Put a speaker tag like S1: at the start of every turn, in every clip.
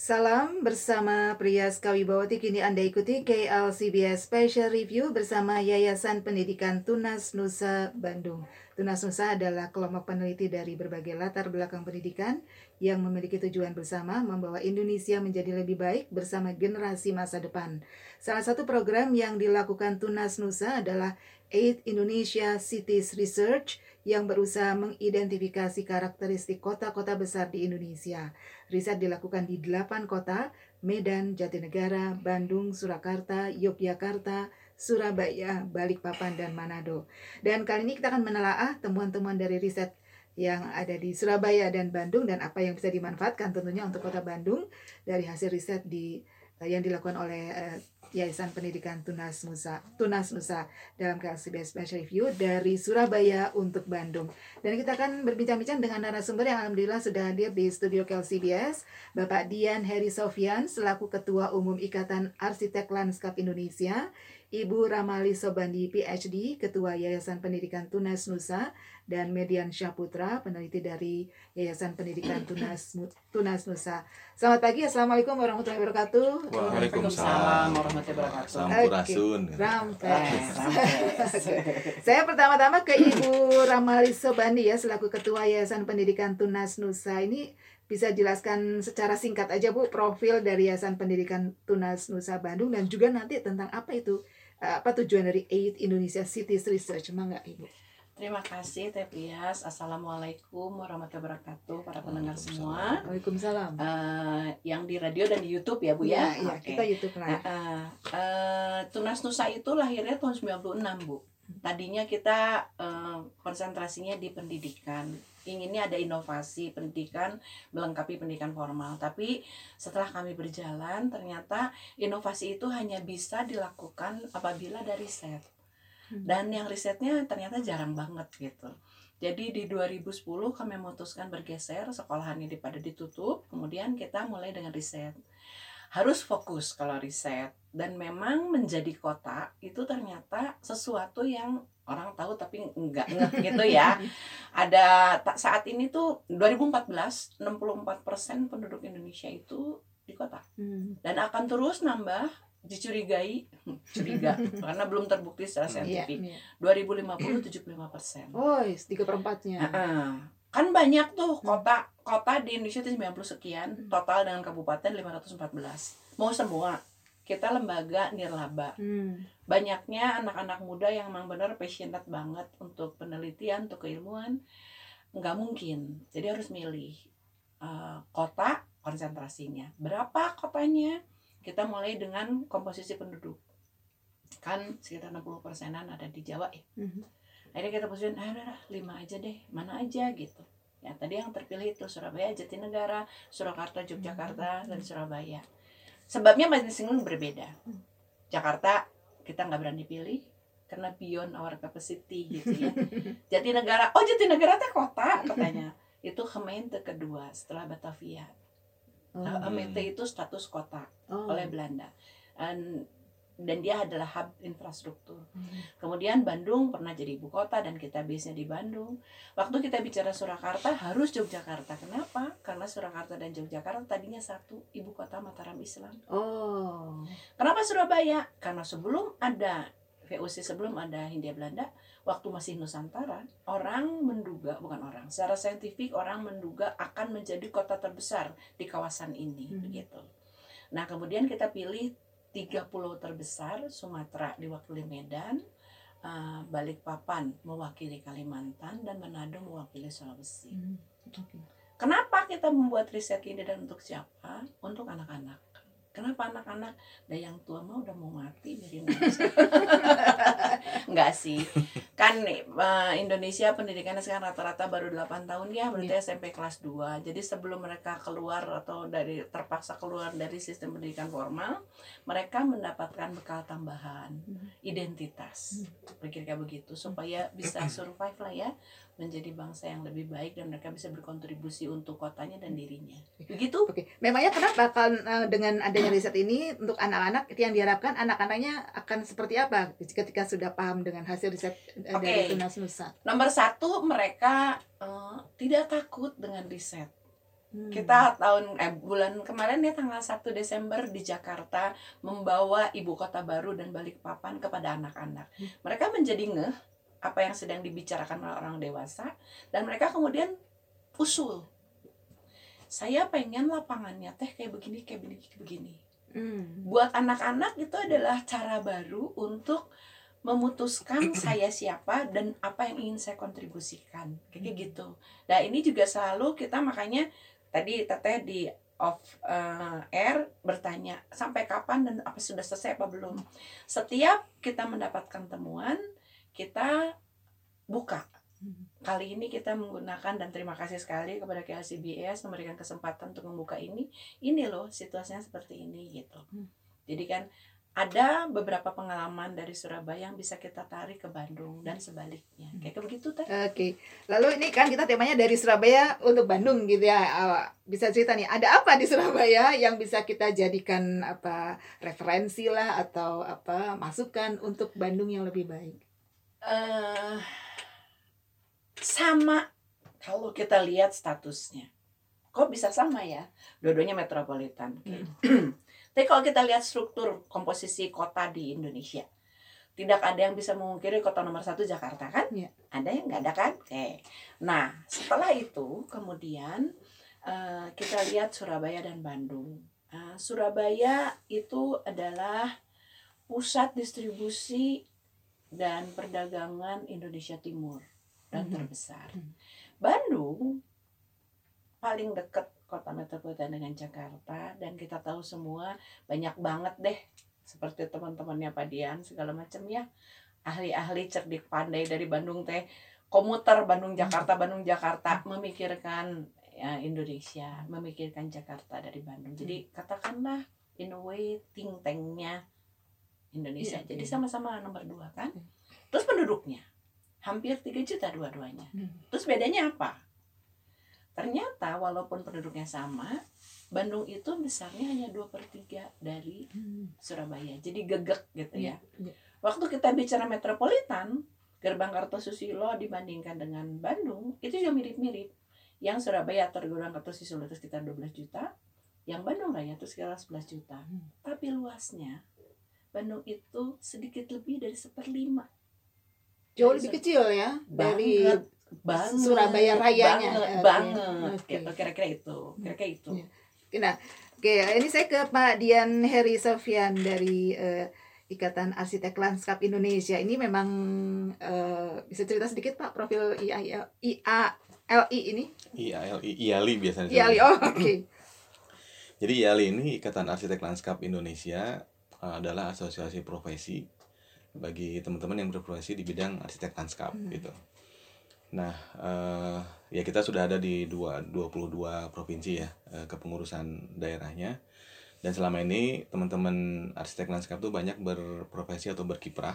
S1: Salam bersama Priyas Kawibawati kini Anda ikuti KLCBS Special Review bersama Yayasan Pendidikan Tunas Nusa Bandung. Tunas Nusa adalah kelompok peneliti dari berbagai latar belakang pendidikan yang memiliki tujuan bersama membawa Indonesia menjadi lebih baik bersama generasi masa depan. Salah satu program yang dilakukan Tunas Nusa adalah Aid Indonesia Cities Research yang berusaha mengidentifikasi karakteristik kota-kota besar di Indonesia. Riset dilakukan di delapan kota, Medan, Jatinegara, Bandung, Surakarta, Yogyakarta, Surabaya, Balikpapan, dan Manado. Dan kali ini kita akan menelaah temuan-temuan dari riset yang ada di Surabaya dan Bandung dan apa yang bisa dimanfaatkan tentunya untuk kota Bandung dari hasil riset di yang dilakukan oleh uh, Yayasan Pendidikan Tunas Nusa, Tunas Nusa dalam KLCBS Special Review dari Surabaya untuk Bandung. Dan kita akan berbincang-bincang dengan narasumber yang alhamdulillah sudah hadir di studio KLCBS, Bapak Dian Heri Sofian selaku Ketua Umum Ikatan Arsitek Lanskap Indonesia, Ibu Ramali Sobandi PhD, Ketua Yayasan Pendidikan Tunas Nusa, dan Median Syaputra, peneliti dari Yayasan Pendidikan Tunas Tunas Nusa. Selamat pagi, Assalamualaikum warahmatullahi wabarakatuh.
S2: Waalaikumsalam warahmatullahi wabarakatuh.
S1: Sampurasun. Rampes. Saya pertama-tama ke Ibu Ramali Sobandi ya, selaku Ketua Yayasan Pendidikan Tunas Nusa. Ini bisa jelaskan secara singkat aja Bu profil dari Yayasan Pendidikan Tunas Nusa Bandung dan juga nanti tentang apa itu apa tujuan dari Aid Indonesia Cities Research? Mangga Ibu.
S2: Terima kasih Teh Pias. Assalamualaikum warahmatullahi wabarakatuh para pendengar semua.
S1: Waalaikumsalam.
S2: Uh, yang di radio dan di YouTube ya Bu ya.
S1: Iya, ya, okay. kita YouTube lah. Uh, uh,
S2: uh, Tunas Nusa itu lahirnya tahun 96 Bu. Tadinya kita uh, konsentrasinya di pendidikan inginnya ada inovasi pendidikan melengkapi pendidikan formal. Tapi setelah kami berjalan ternyata inovasi itu hanya bisa dilakukan apabila dari riset. Hmm. dan yang risetnya ternyata jarang banget gitu. Jadi di 2010 kami memutuskan bergeser sekolahannya pada ditutup kemudian kita mulai dengan riset. Harus fokus kalau riset. Dan memang menjadi kota itu ternyata sesuatu yang orang tahu tapi enggak enggak gitu ya ada saat ini tuh 2014 64% penduduk Indonesia itu di kota hmm. dan akan terus nambah dicurigai curiga karena belum terbukti secara iya, saintifik yeah, yeah. 2050 75 persen
S1: oh tiga perempatnya uh
S2: -uh. kan banyak tuh kota kota di Indonesia itu 90 sekian hmm. total dengan kabupaten 514 mau semua kita lembaga nirlaba. Hmm. Banyaknya anak-anak muda yang memang benar passionate banget untuk penelitian, untuk keilmuan, nggak mungkin. Jadi harus milih uh, kota konsentrasinya. Berapa kotanya? Kita mulai dengan komposisi penduduk. Kan sekitar 60 persenan ada di Jawa ya. Hmm. Akhirnya kita posisiin, ah udah lima aja deh, mana aja gitu. Ya tadi yang terpilih itu Surabaya, Jatinegara, Surakarta, Yogyakarta, dan Surabaya sebabnya masing-masing berbeda. Jakarta kita nggak berani pilih karena beyond our capacity gitu ya. Jadi negara oh jadi negara teh kota katanya. Itu Gemeente kedua setelah Batavia. Oh. Gemeente itu status kota oh. oleh Belanda. Dan dan dia adalah hub infrastruktur. Hmm. Kemudian Bandung pernah jadi ibu kota dan kita base-nya di Bandung. Waktu kita bicara Surakarta harus Yogyakarta. Kenapa? Karena Surakarta dan Yogyakarta tadinya satu ibu kota Mataram Islam.
S1: Oh.
S2: Kenapa Surabaya? Karena sebelum ada VOC sebelum ada Hindia Belanda, waktu masih Nusantara, orang menduga bukan orang, secara saintifik orang menduga akan menjadi kota terbesar di kawasan ini, hmm. begitu. Nah, kemudian kita pilih tiga pulau terbesar Sumatera diwakili Medan uh, Balikpapan mewakili Kalimantan dan Manado mewakili Sulawesi. Hmm. Okay. Kenapa kita membuat riset ini dan untuk siapa? Untuk anak-anak. Kenapa anak-anak? Dan yang tua mah udah mau mati dari Enggak sih. Kan uh, Indonesia pendidikannya sekarang rata-rata baru 8 tahun ya, berarti yeah. SMP kelas 2. Jadi sebelum mereka keluar atau dari terpaksa keluar dari sistem pendidikan formal, mereka mendapatkan bekal tambahan, hmm. identitas. Pikir kayak begitu supaya bisa survive lah ya menjadi bangsa yang lebih baik dan mereka bisa berkontribusi untuk kotanya dan dirinya. Begitu?
S1: Oke. Memangnya kenapa kalau uh, dengan adanya riset ini untuk anak-anak yang diharapkan anak-anaknya akan seperti apa ketika sudah paham dengan hasil riset okay. dari Tunas Nusa?
S2: Nomor satu mereka uh, tidak takut dengan riset. Hmm. Kita tahun eh bulan kemarin ya tanggal 1 Desember di Jakarta membawa ibu kota baru dan balik papan kepada anak-anak. Hmm. Mereka menjadi ngeh apa yang sedang dibicarakan oleh orang dewasa dan mereka kemudian usul. Saya pengen lapangannya teh kayak begini, kayak begini, kayak begini. Hmm. Buat anak-anak itu adalah cara baru untuk memutuskan saya siapa dan apa yang ingin saya kontribusikan kayak hmm. gitu. Nah ini juga selalu kita makanya tadi teteh di off uh, air bertanya sampai kapan dan apa sudah selesai apa belum. Setiap kita mendapatkan temuan, kita buka. Kali ini kita menggunakan dan terima kasih sekali kepada KLCBS memberikan kesempatan untuk membuka ini. Ini loh situasinya seperti ini gitu. Jadi kan ada beberapa pengalaman dari Surabaya yang bisa kita tarik ke Bandung dan sebaliknya. Kayak begitu teh.
S1: Oke. Okay. Lalu ini kan kita temanya dari Surabaya untuk Bandung gitu ya. Bisa cerita nih, ada apa di Surabaya yang bisa kita jadikan apa referensi lah atau apa masukan untuk Bandung yang lebih baik? Uh,
S2: sama kalau kita lihat statusnya. Kok bisa sama ya? Dua-duanya metropolitan. Hmm. Tapi kalau kita lihat struktur komposisi kota di Indonesia, tidak ada yang bisa memungkiri kota nomor satu Jakarta kan? Ya. Ada yang nggak ada kan? Oke. Nah setelah itu kemudian uh, kita lihat Surabaya dan Bandung. Uh, Surabaya itu adalah pusat distribusi dan perdagangan Indonesia Timur dan mm-hmm. terbesar. Bandung paling dekat kota metropolitan dengan Jakarta dan kita tahu semua banyak banget deh seperti teman-temannya Pak Dian segala macam ya ahli-ahli cerdik pandai dari Bandung teh komuter Bandung Jakarta Bandung Jakarta memikirkan ya, Indonesia memikirkan Jakarta dari Bandung jadi katakanlah in a way think tanknya Indonesia iya, jadi iya. sama-sama nomor dua kan iya. terus penduduknya hampir 3 juta dua-duanya hmm. terus bedanya apa Ternyata walaupun penduduknya sama, Bandung itu besarnya hanya dua per tiga dari hmm. Surabaya. Jadi gegek gitu ya. ya. Waktu kita bicara metropolitan, Gerbang Kartosusilo dibandingkan dengan Bandung, itu juga mirip-mirip. Yang Surabaya atau Gerbang Kartosusilo itu sekitar 12 juta, yang Bandung Raya itu sekitar 11 juta. Hmm. Tapi luasnya, Bandung itu sedikit lebih dari seperlima.
S1: Jauh lebih kecil ya dari
S2: banget
S1: Surabaya Rayanya
S2: banget, okay. banget okay. gitu kira-kira itu kira-kira itu
S1: iya. nah oke okay. ini saya ke Pak Dian Heri Sofian dari uh, Ikatan Arsitek Lanskap Indonesia ini memang uh, bisa cerita sedikit Pak profil IAL, IALI ini
S3: IALI IALI biasanya
S1: IALI oh oke okay.
S3: jadi IALI ini Ikatan Arsitek Lanskap Indonesia adalah asosiasi profesi bagi teman-teman yang berprofesi di bidang arsitek lanskap hmm. gitu. Nah, uh, ya kita sudah ada di dua, 22 provinsi ya uh, kepengurusan daerahnya. Dan selama ini teman-teman arsitek lanskap itu banyak berprofesi atau berkiprah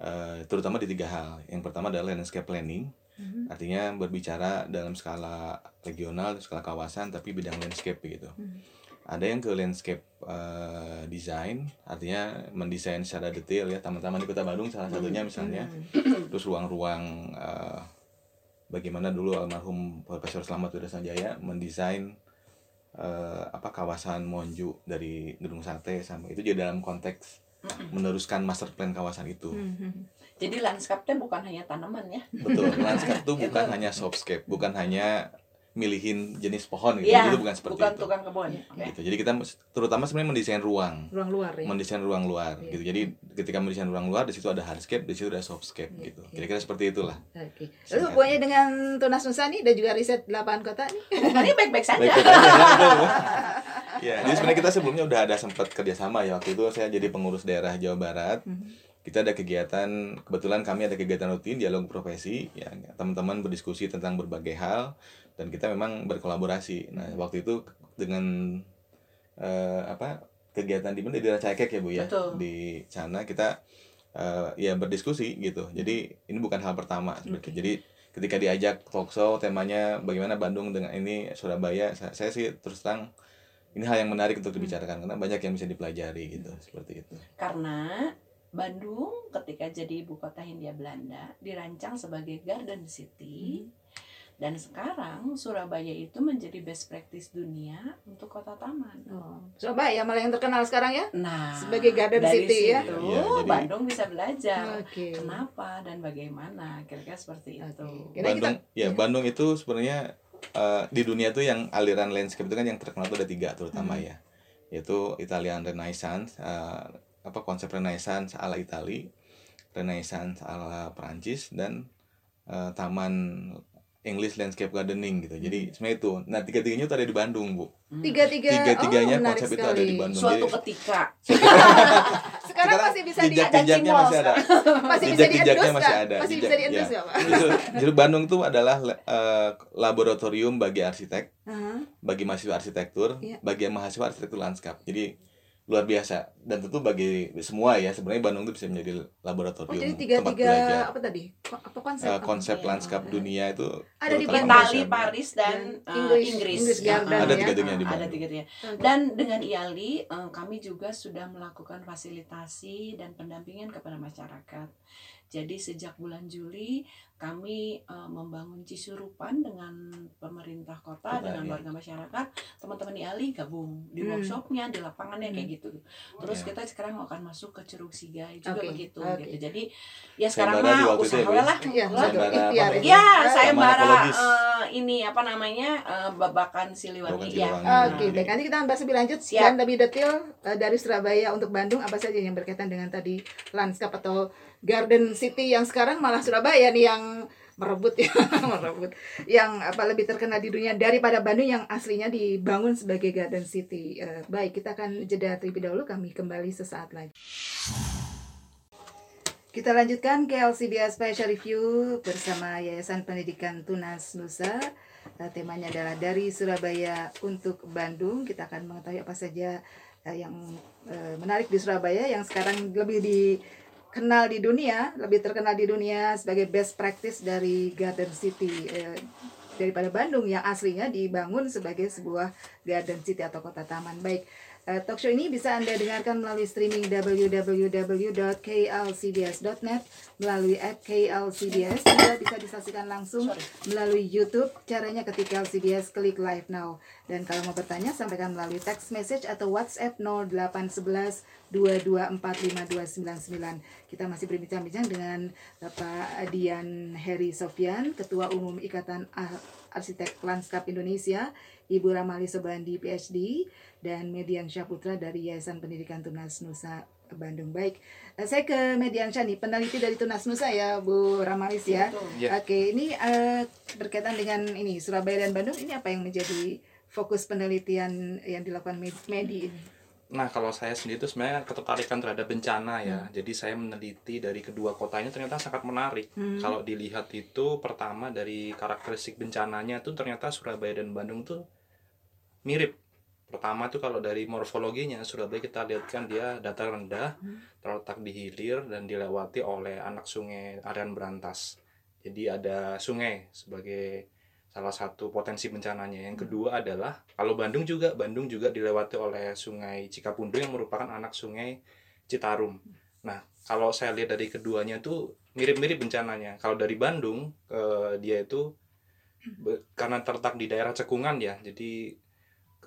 S3: uh, terutama di tiga hal. Yang pertama adalah landscape planning, mm-hmm. artinya berbicara dalam skala regional, skala kawasan, tapi bidang landscape gitu. Mm-hmm. Ada yang ke landscape uh, design, artinya mendesain secara detail ya teman-teman di Kota Bandung salah satunya misalnya, mm-hmm. terus ruang-ruang uh, bagaimana dulu almarhum Profesor Slamet Wira Sanjaya mendesain uh, apa kawasan Monju dari Gedung Sate sampai itu juga dalam konteks meneruskan master plan kawasan itu.
S2: Jadi landscape bukan hanya tanaman ya.
S3: Betul, landscape itu bukan hanya softscape, bukan hanya milihin jenis pohon gitu. Ya, itu bukan seperti
S2: bukan
S3: itu.
S2: tukang kebun.
S3: Okay. Gitu. Jadi kita terutama sebenarnya mendesain ruang.
S1: Ruang luar ya.
S3: Mendesain ruang luar ya. gitu. Jadi ketika mendesain ruang luar di situ ada hardscape, di situ ada softscape ya, gitu. Kira-kira ya. seperti itulah.
S1: Oke. Okay. Lalu hubungannya dengan Tunas Nusa nih dan juga riset lapangan kota nih.
S2: Hubungannya baik-baik saja. Baik
S3: ya, jadi sebenarnya kita sebelumnya udah ada sempat kerjasama ya waktu itu saya jadi pengurus daerah Jawa Barat. Mm -hmm kita ada kegiatan kebetulan kami ada kegiatan rutin dialog profesi ya teman-teman berdiskusi tentang berbagai hal dan kita memang berkolaborasi. Nah, waktu itu dengan uh, apa kegiatan di mana di Racakek ya Bu ya. Betul. Di sana kita uh, ya berdiskusi gitu. Jadi ini bukan hal pertama okay. Jadi ketika diajak talkshow temanya bagaimana Bandung dengan ini Surabaya, saya, saya sih terus terang ini hal yang menarik untuk dibicarakan karena banyak yang bisa dipelajari gitu seperti itu.
S2: Karena Bandung ketika jadi ibu kota Hindia Belanda dirancang sebagai garden city. Hmm dan sekarang Surabaya itu menjadi best practice dunia untuk kota taman.
S1: Oh, Surabaya malah yang terkenal sekarang ya?
S2: Nah,
S1: Sebagai Garden
S2: dari
S1: City ya?
S2: situ,
S3: Iya, jadi-
S2: Bandung bisa belajar
S1: Oke.
S2: kenapa dan bagaimana kira-kira seperti itu.
S1: Oke. Kira kita-
S3: Bandung ya Bandung itu sebenarnya eh, di dunia tuh yang aliran landscape itu kan yang terkenal tuh ada tiga terutama
S1: Hmm.
S3: ya yaitu Italian Renaissance eh, apa konsep Renaissance ala Itali Renaissance ala Perancis dan eh, taman English landscape gardening gitu jadi
S1: Hmm.
S3: sebenarnya itu nah tiga tiganya tuh ada di Bandung bu
S1: Tiga-tiga,
S3: tiga-tiganya
S1: oh,
S3: konsep itu ada di Bandung
S2: Suatu
S3: jadi
S2: ketika
S1: Sekarang masih bisa di
S3: jejak-jejaknya masih ada
S1: masih bisa di
S3: jejak-jejaknya
S1: endorse
S3: masih ada
S1: Masih
S3: Jejak-
S1: bisa di
S3: ya.
S1: Pak?
S3: itu jadi Bandung tuh adalah eh, laboratorium bagi arsitek
S1: Aha.
S3: bagi mahasiswa arsitektur,
S1: Iya.
S3: bagi mahasiswa arsitektur lanskap. Jadi luar biasa dan tentu bagi semua ya sebenarnya Bandung itu bisa menjadi
S1: Oh,
S3: laboratorium
S1: jadi
S3: tempat
S1: tiga-tiga
S3: belajar.
S1: apa tadi? Apa konsep? Apa?
S3: konsep
S2: Iya.
S3: lanskap dunia itu
S1: Ada di.
S2: Itali. Paris dan
S1: Dan
S2: eh,
S1: Inggris-
S2: Inggris.
S1: Inggris
S2: Ya,
S1: Garden
S3: Ada
S1: ya.
S3: tiga-tiganya di
S2: Ada
S3: Bandung.
S2: tiga-tiganya.
S1: Oke.
S2: Dan dengan IALI eh, kami juga sudah melakukan fasilitasi dan pendampingan kepada masyarakat. Jadi sejak bulan Juli kami eh, membangun Cisurupan dengan pemerintah kota
S3: Kota,
S2: dengan
S3: iya.
S2: warga masyarakat. Teman-teman IALI gabung di
S1: Hmm.
S2: workshopnya, di lapangannya kayak gitu. Terus
S3: Iya.
S2: kita sekarang akan masuk ke Curug Sigai juga
S1: Oke,
S2: begitu
S1: oke.
S2: gitu. Jadi ya sekarang
S3: di
S2: mah
S3: itu ya,
S2: usaha
S3: ya?
S2: lah.
S1: Iya, betul. Ini.
S2: Ya,
S1: Ah,
S2: saya bara
S3: ekologis.
S2: eh, ini apa namanya eh, babakan Siliwangi ya. Nah,
S1: Oke, baik. Nanti kita bahas lebih lanjut
S2: Siap.
S1: dan lebih detail eh, dari Surabaya untuk Bandung apa saja yang berkaitan dengan tadi lanskap atau Garden City yang sekarang malah Surabaya nih yang merebut ya, merebut. Yang apa lebih terkenal di dunia daripada Bandung yang aslinya dibangun sebagai Garden City. Eh, baik, kita akan jeda terlebih dahulu. Kami kembali sesaat lagi. Kita lanjutkan ke LCBS Special Review bersama Yayasan Pendidikan Tunas Nusa. Eh, temanya adalah dari Surabaya untuk Bandung. Kita akan mengetahui apa saja eh, yang menarik di Surabaya yang sekarang lebih dikenal di dunia, lebih terkenal di dunia sebagai best practice dari Garden City eh, daripada Bandung yang aslinya dibangun sebagai sebuah garden city atau kota taman. Baik, eh, talk show ini bisa Anda dengarkan melalui streaming www.klcbs.net melalui app KLCBS juga bisa disaksikan langsung melalui YouTube. Caranya ketik LCBS klik live now. Dan kalau mau bertanya sampaikan melalui text message atau WhatsApp 0811 2245299. Kita masih berbincang-bincang dengan Bapak Dian Heri Sofyan, Ketua Umum Ikatan Ar- Arsitek Lanskap Indonesia, Ibu Ramali Sobandi PhD, dan Median Syaputra dari Yayasan Pendidikan Tunas Nusa Bandung. Baik, eh, saya ke Median Syah nih, peneliti dari Tunas Nusa ya, Bu Ramalis ya.
S4: Ya.
S1: Oke, ini eh, berkaitan dengan ini Surabaya dan Bandung. Ini apa yang menjadi fokus penelitian yang dilakukan Med- Medi ini?
S4: Nah, kalau saya sendiri itu sebenarnya ketertarikan terhadap bencana ya. Jadi saya meneliti dari kedua kota ini ternyata sangat menarik.
S1: Hmm.
S4: Kalau dilihat itu pertama dari karakteristik bencananya itu ternyata Surabaya dan Bandung tuh mirip. Pertama tuh kalau dari morfologinya Surabaya kita lihat kan dia datar rendah,
S1: Hmm.
S4: terletak di hilir dan dilewati oleh anak sungai Arian Berantas. Jadi ada sungai sebagai salah satu potensi bencananya. Yang kedua adalah kalau Bandung juga Bandung juga dilewati oleh Sungai Cikapundung yang merupakan anak Sungai Citarum. Nah, kalau saya lihat dari keduanya tuh mirip-mirip bencananya. Kalau dari Bandung eh, dia itu karena terletak di daerah cekungan ya. Jadi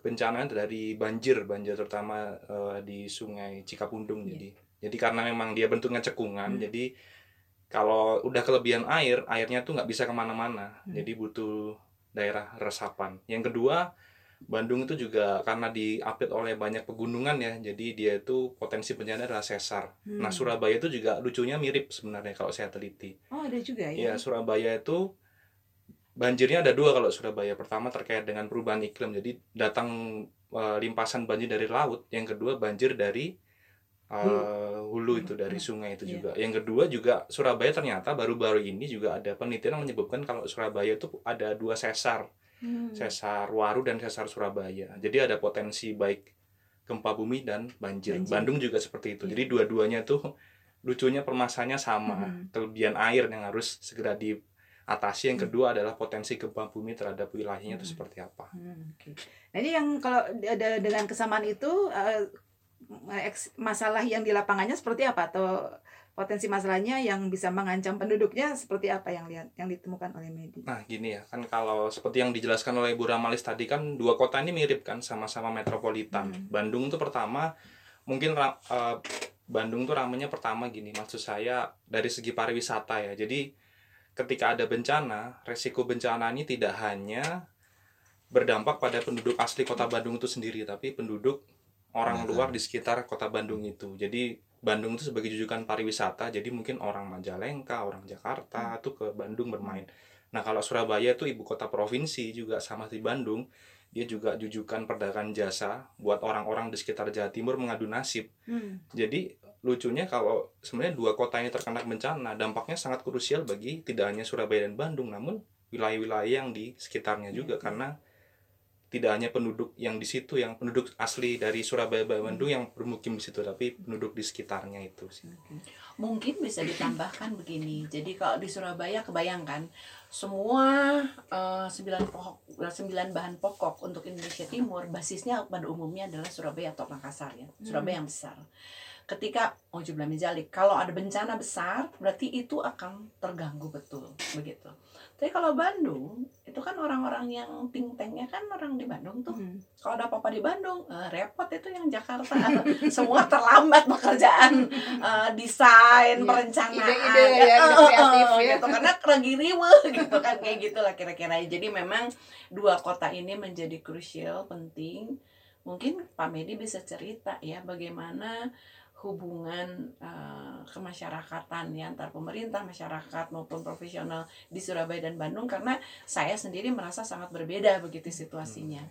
S4: bencana dari banjir, banjir terutama eh, di Sungai Cikapundung. Jadi jadi karena memang dia bentuknya cekungan,
S1: Hmm.
S4: jadi kalau udah kelebihan air, airnya tuh nggak bisa ke mana-mana.
S1: Hmm.
S4: Jadi butuh daerah resapan. Yang kedua, Bandung itu juga karena diapit oleh banyak pegunungan ya, jadi dia itu potensi bencana adalah sesar.
S1: Hmm.
S4: Nah Surabaya itu juga lucunya mirip sebenarnya kalau saya teliti.
S1: Oh, ada juga ya.
S4: Ya Surabaya itu banjirnya ada dua kalau Surabaya. Pertama terkait dengan perubahan iklim, jadi datang eh, limpasan banjir dari laut. Yang kedua banjir dari eh, hulu itu dari sungai itu
S1: Iya.
S4: juga. Yang kedua juga Surabaya ternyata baru-baru ini juga ada penelitian yang menyebutkan kalau Surabaya itu ada dua sesar,
S1: Hmm.
S4: sesar Waru dan sesar Surabaya. Jadi ada potensi baik gempa bumi dan banjir.
S1: Banjir.
S4: Bandung juga seperti itu.
S1: Iya.
S4: Jadi dua-duanya tuh lucunya permasalahannya sama.
S1: Mhm.
S4: Kelebihan air yang harus segera diatasi. Yang
S1: Hmm.
S4: kedua adalah potensi gempa bumi terhadap wilayahnya itu
S1: Mhm.
S4: seperti apa.
S1: Hmm, oke. Nah ini yang kalau ada dengan kesamaan itu eks- masalah yang di lapangannya seperti apa atau potensi masalahnya yang bisa mengancam penduduknya seperti apa yang lihat yang ditemukan oleh Medi?
S4: Nah gini ya kan kalau seperti yang dijelaskan oleh Bu Ramalis tadi kan dua kota ini mirip kan sama-sama metropolitan. Hmm. Bandung itu pertama mungkin uh, Bandung tuh ramenya pertama gini maksud saya dari segi pariwisata ya. Jadi ketika ada bencana resiko bencana ini tidak hanya berdampak pada penduduk asli kota Bandung itu sendiri tapi penduduk orang luar di sekitar kota Bandung itu. Jadi Bandung itu sebagai jujukan pariwisata jadi mungkin orang Majalengka orang Jakarta hmm. tuh ke Bandung bermain nah kalau Surabaya itu ibu kota provinsi juga sama di Bandung dia juga jujukan perdagangan jasa buat orang-orang di sekitar Jawa Timur mengadu nasib hmm. jadi lucunya kalau sebenarnya dua kota ini terkena bencana dampaknya sangat krusial bagi tidak hanya Surabaya dan Bandung namun wilayah-wilayah yang di sekitarnya juga hmm. karena tidak hanya penduduk yang di situ yang penduduk asli dari Surabaya Bandung yang bermukim di situ tapi penduduk di sekitarnya itu sih.
S2: Mungkin bisa ditambahkan begini. Jadi kalau di Surabaya kebayangkan semua uh, sembilan pokok sembilan bahan pokok untuk Indonesia Timur basisnya pada umumnya adalah Surabaya atau Makassar ya. Surabaya yang besar ketika oh jumlah menjalik kalau ada bencana besar berarti itu akan terganggu betul begitu tapi kalau Bandung itu kan orang-orang yang pingtengnya kan orang di Bandung tuh. Hmm. Kalau ada apa-apa di Bandung, uh, repot itu yang Jakarta. Semua terlambat pekerjaan uh, desain, yeah. perencanaan, ide-ide ya, ide kreatif uh, ya. gitu karena lagi riwe gitu kan kayak gitulah kira-kira. Jadi memang dua kota ini menjadi krusial penting. Mungkin Pak Medi bisa cerita ya bagaimana hubungan uh, kemasyarakatan ya antar pemerintah, masyarakat maupun profesional di Surabaya dan Bandung karena saya sendiri merasa sangat berbeda begitu situasinya.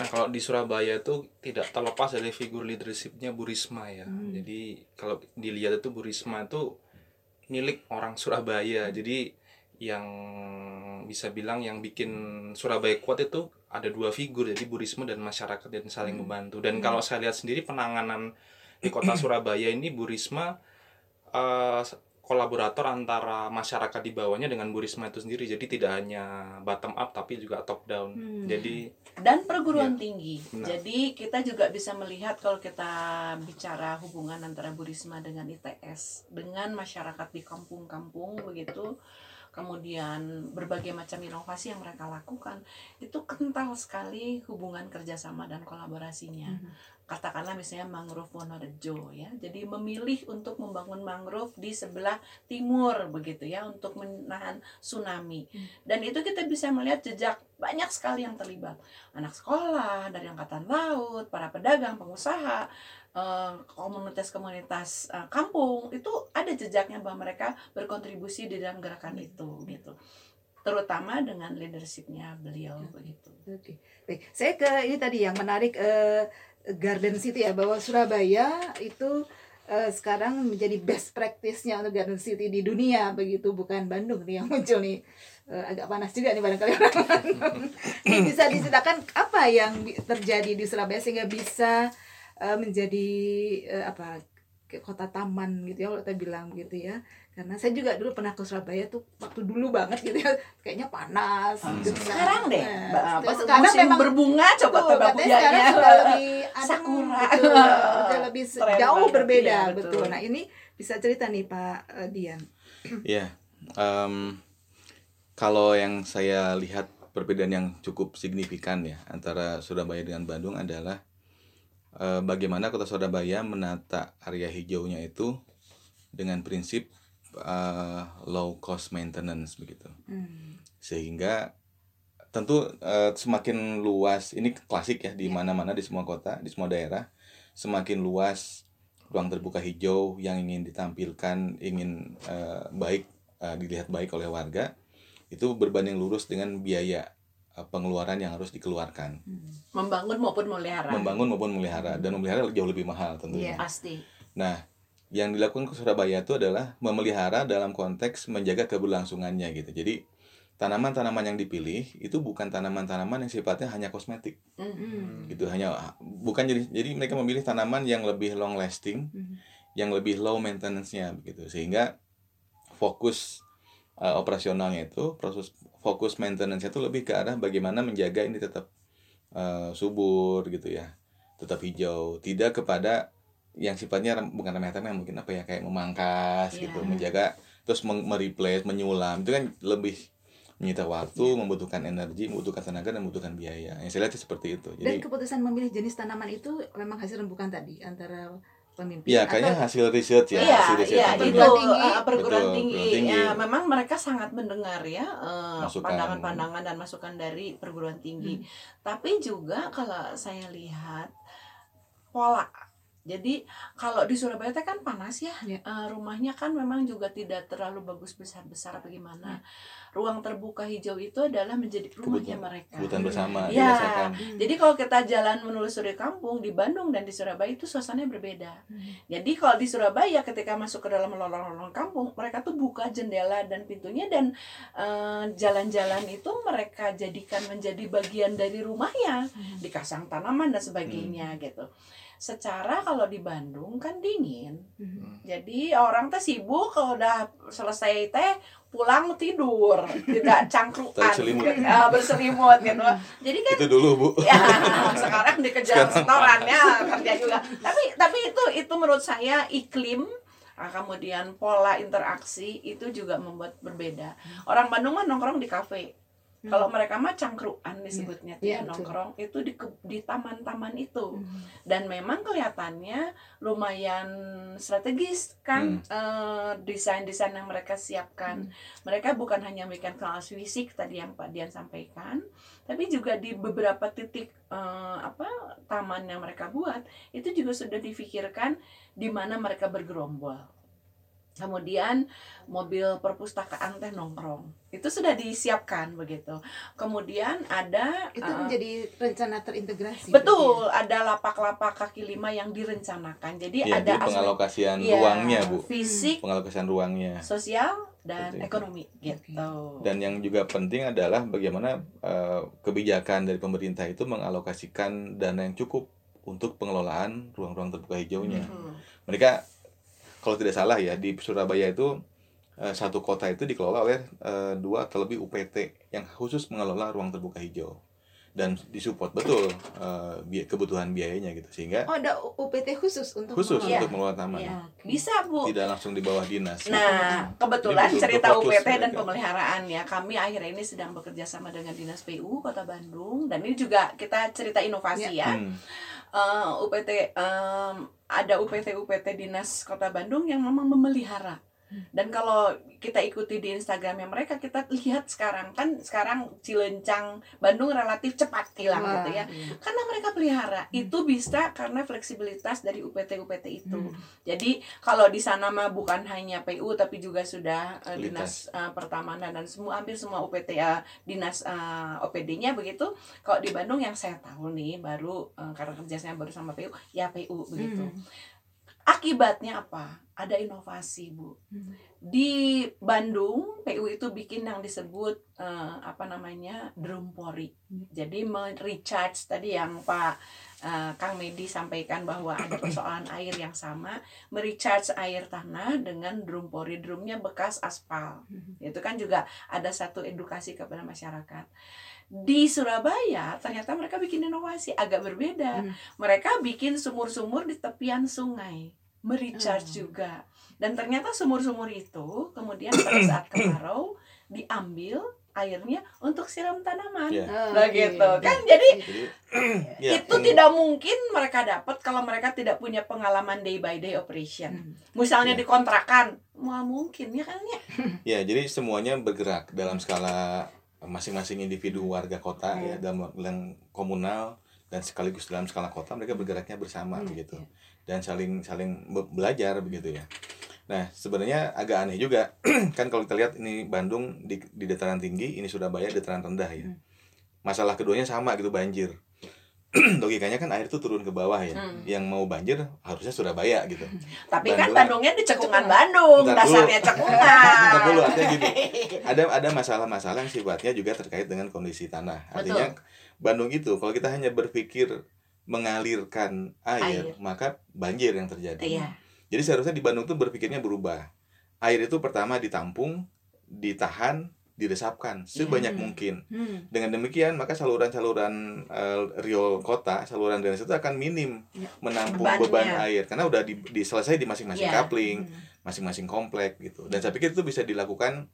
S4: Nah kalau di Surabaya itu tidak terlepas dari figur leadershipnya Bu Risma ya. Hmm. Jadi kalau dilihat itu Bu Risma itu milik orang Surabaya. Hmm. Jadi yang bisa bilang yang bikin Surabaya kuat itu ada dua figur jadi Bu Risma dan masyarakat yang saling hmm. membantu. Dan hmm. kalau saya lihat sendiri penanganan di kota Surabaya ini Bu Risma uh, kolaborator antara masyarakat di bawahnya dengan Bu Risma itu sendiri jadi tidak hanya bottom up tapi juga top down hmm. jadi
S2: dan perguruan ya, tinggi benar. jadi kita juga bisa melihat kalau kita bicara hubungan antara Bu Risma dengan ITS dengan masyarakat di kampung-kampung begitu kemudian berbagai macam inovasi yang mereka lakukan itu kental sekali hubungan kerjasama dan kolaborasinya. Mm -hmm katakanlah misalnya mangrove Wonorejo ya. Jadi memilih untuk membangun mangrove di sebelah timur begitu ya untuk menahan tsunami. Hmm. Dan itu kita bisa melihat jejak banyak sekali yang terlibat. Anak sekolah dari angkatan laut, para pedagang, pengusaha, komunitas-komunitas eh, kampung itu ada jejaknya bahwa mereka berkontribusi di dalam gerakan itu gitu terutama dengan leadershipnya beliau begitu.
S1: Oke, baik. Saya ke ini tadi yang menarik uh, Garden City ya bahwa Surabaya itu uh, sekarang menjadi best practice-nya untuk Garden City di dunia begitu bukan Bandung nih yang muncul nih uh, agak panas juga nih barangkali orang Bandung. bisa diceritakan apa yang terjadi di Surabaya sehingga bisa uh, menjadi uh, apa kota taman gitu ya kalau kita bilang gitu ya. Karena saya juga dulu pernah ke Surabaya tuh waktu dulu banget gitu ya kayaknya panas
S2: hmm. gitu. Sekarang deh nah, pas sekarang memang berbunga coba tebak
S1: sekarang sudah lebih sakura. betul, sudah lebih jauh berbeda ya, betul. betul. Nah ini bisa cerita nih Pak uh, Dian.
S3: Ya um, kalau yang saya lihat perbedaan yang cukup signifikan ya antara Surabaya dengan Bandung adalah uh, bagaimana kota Surabaya menata area hijaunya itu dengan prinsip uh, low cost maintenance begitu hmm. sehingga tentu uh, semakin luas ini klasik ya di ya. mana-mana di semua kota di semua daerah semakin luas ruang terbuka hijau yang ingin ditampilkan ingin uh, baik uh, dilihat baik oleh warga itu berbanding lurus dengan biaya pengeluaran yang harus dikeluarkan. Hmm.
S2: Membangun maupun memelihara.
S3: Membangun maupun memelihara dan memelihara jauh lebih mahal tentunya.
S2: Iya, pasti.
S3: Nah, yang dilakukan ke Surabaya itu adalah memelihara dalam konteks menjaga keberlangsungannya gitu. Jadi tanaman-tanaman yang dipilih itu bukan tanaman-tanaman yang sifatnya hanya kosmetik, mm-hmm. gitu hanya bukan jadi jadi mereka memilih tanaman yang lebih long lasting, mm-hmm. yang lebih low maintenance-nya begitu sehingga fokus uh, operasionalnya itu proses fokus maintenance itu lebih ke arah bagaimana menjaga ini tetap uh, subur gitu ya, tetap hijau, tidak kepada yang sifatnya bukan remeh-temeh mungkin apa ya kayak memangkas
S2: Iya.
S3: gitu menjaga terus mereplace menyulam itu kan lebih menyita waktu
S2: Iya.
S3: membutuhkan energi membutuhkan tenaga dan membutuhkan biaya yang saya lihat sih seperti itu
S1: Dan
S3: jadi
S1: keputusan memilih jenis tanaman itu memang hasil rembukan tadi antara pemimpin
S3: ya kayaknya
S1: atau
S3: hasil research ya
S2: Iya,
S3: hasil riset
S2: iya,
S1: Perguruan
S3: benar.
S1: tinggi.
S2: uh, perguruan
S3: Betul,
S2: tinggi.
S3: perguruan tinggi.
S2: Ya, memang mereka sangat mendengar ya uh,
S3: Masukan.
S2: pandangan-pandangan dan masukan dari perguruan tinggi.
S1: Hmm.
S2: Tapi juga kalau saya lihat pola. Jadi kalau di Surabaya teh kan panas ya,
S1: Iya.
S2: Uh, rumahnya kan memang juga tidak terlalu bagus besar-besar bagaimana. Ruang terbuka hijau itu adalah menjadi rumahnya mereka.
S3: kebutuhan bersama
S2: Iya.
S3: dirasakan
S1: Hmm.
S2: Jadi kalau kita jalan menelusuri kampung di Bandung dan di Surabaya itu suasananya berbeda. Jadi kalau di Surabaya ketika masuk ke dalam lorong-lorong kampung, mereka tuh buka jendela dan pintunya dan eh, jalan-jalan itu mereka jadikan menjadi bagian dari rumahnya, dikasang tanaman dan sebagainya gitu. Secara kalau di Bandung kan dingin.
S1: Hmm.
S2: Jadi orang teh sibuk kalau udah selesai teh pulang tidur, tidak cangkruan,
S3: selimut.
S2: Ah, berselimut gitu. Jadi kan
S3: itu dulu bu.
S2: Ya sekarang dikejar setorannya kerja juga. Tapi tapi itu itu menurut saya iklim ah, kemudian pola interaksi itu juga membuat berbeda. Orang Bandung mah nongkrong di kafe kalau mereka mah cangkruan disebutnya tuh
S1: Iya,
S2: ya,
S1: betul.
S2: nongkrong itu di ke- di taman-taman itu
S1: Hmm.
S2: dan memang kelihatannya lumayan strategis kan eh, desain-desain yang mereka siapkan. Mereka bukan hanya memberikan kelas fisik tadi yang Pak Dian sampaikan, tapi juga di beberapa titik eh, apa taman yang mereka buat itu juga sudah difikirkan di mana mereka bergerombol. Kemudian mobil perpustakaan teh nongkrong. Itu sudah disiapkan begitu. Kemudian ada
S1: itu
S2: eh,
S1: menjadi rencana terintegrasi.
S2: Betul, ada lapak-lapak kaki lima yang direncanakan. Jadi
S3: ya
S2: ada
S3: jadi
S2: aspek
S3: pengalokasian
S2: Iya,
S3: ruangnya bu
S2: fisik,
S3: pengalokasian ruangnya
S2: sosial, dan
S3: Seperti itu.
S2: ekonomi gitu.
S3: Dan yang juga penting adalah bagaimana eh, kebijakan dari pemerintah itu mengalokasikan dana yang cukup untuk pengelolaan ruang-ruang terbuka hijaunya.
S2: Hmm.
S3: Mereka kalau tidak salah ya di Surabaya itu eh, satu kota itu dikelola oleh eh, dua atau lebih UPT yang khusus mengelola ruang terbuka hijau dan disupport betul eh, kebutuhan biayanya gitu sehingga
S1: Oh ada UPT khusus untuk
S3: khusus untuk mengelola taman.
S1: Oke.
S2: Bisa Bu.
S3: tidak langsung di bawah dinas.
S2: Nah, kebetulan
S3: Ini betul-betul
S2: cerita UPT dan
S3: mereka.
S2: pemeliharaan ya. Kami akhir ini sedang bekerja sama dengan Dinas PU Kota Bandung dan ini juga kita cerita inovasi ya.
S3: Hmm.
S2: Eh, UPT em, ada UPT UPT Dinas Kota Bandung yang memang memelihara. Dan kalau kita ikuti di Instagramnya mereka, kita lihat sekarang kan sekarang Cilencang Bandung relatif cepat hilang
S1: Wah,
S2: gitu ya.
S1: iya.
S2: Karena mereka pelihara itu bisa karena fleksibilitas dari UPT UPT itu.
S1: Hmm.
S2: Jadi kalau di sana mah bukan hanya PU tapi juga sudah eh,
S3: Lintas.
S2: dinas eh, pertamanan dan semua hampir semua UPT ya dinas eh, OPD-nya begitu. Kalau di Bandung yang saya tahu nih baru eh, karena kerjasama baru sama PU ya PU begitu.
S1: Hmm.
S2: Akibatnya apa? Ada inovasi bu.
S1: Hmm.
S2: Di Bandung PU itu bikin yang disebut eh, apa namanya drum pori.
S1: Hmm.
S2: Jadi recharge tadi yang Pak eh, Kang Medi sampaikan bahwa ada persoalan air yang sama, merecharge air tanah dengan drum pori. Drumnya bekas aspal.
S1: Hmm.
S2: Itu kan juga ada satu edukasi kepada masyarakat. Di Surabaya ternyata mereka bikin inovasi agak berbeda.
S1: Hmm.
S2: Mereka bikin sumur-sumur di tepian sungai, merecharge
S1: Oh.
S2: juga. Dan ternyata sumur-sumur itu kemudian pada saat kemarau diambil airnya untuk siram tanaman.
S3: Ya.
S1: Oh,
S2: Nah
S1: oke.
S2: gitu kan. Jadi
S3: Jadi ya,
S2: itu
S3: peng-
S2: tidak mungkin mereka dapat kalau mereka tidak punya pengalaman day by day operation.
S1: Hmm.
S2: Misalnya
S3: Ya.
S2: dikontrakan, wah mungkin ya kan ya.
S3: Ya, jadi semuanya bergerak dalam skala masing-masing individu warga kota
S1: Iya.
S3: ya dalam, dalam komunal dan sekaligus dalam skala kota mereka bergeraknya bersama
S1: Hmm,
S3: begitu
S1: iya.
S3: dan saling saling be- belajar begitu ya. Nah sebenarnya agak aneh juga kan kalau kita lihat ini Bandung di, di dataran tinggi ini Surabaya dataran rendah ya.
S1: Hmm.
S3: Masalah keduanya sama gitu banjir. Logikanya kan air itu turun ke bawah ya.
S2: Hmm.
S3: Yang mau banjir harusnya Surabaya gitu.
S2: Tapi kan
S3: Bandung.
S2: Bandungnya di cekungan Bandung,
S3: Bentar dulu.
S2: dasarnya cekungan.
S3: Bentar dulu, artinya gini. ada ada masalah-masalah yang sifatnya juga terkait dengan kondisi tanah. Artinya Bandung itu kalau kita hanya berpikir mengalirkan air,
S2: Air.
S3: maka banjir yang terjadi.
S2: Iya.
S3: Jadi seharusnya di Bandung tuh berpikirnya berubah. Air itu pertama ditampung, ditahan, diresapkan sebanyak
S1: Hmm.
S3: mungkin.
S1: Hmm.
S3: Dengan demikian maka saluran-saluran eh, riol kota, saluran drainase itu akan minim
S1: Ya.
S3: menampung
S2: Bebannya.
S3: beban air karena udah di, di- selesai di masing-masing
S2: Ya.
S3: coupling,
S1: Hmm.
S3: masing-masing komplek gitu. Dan saya pikir itu bisa dilakukan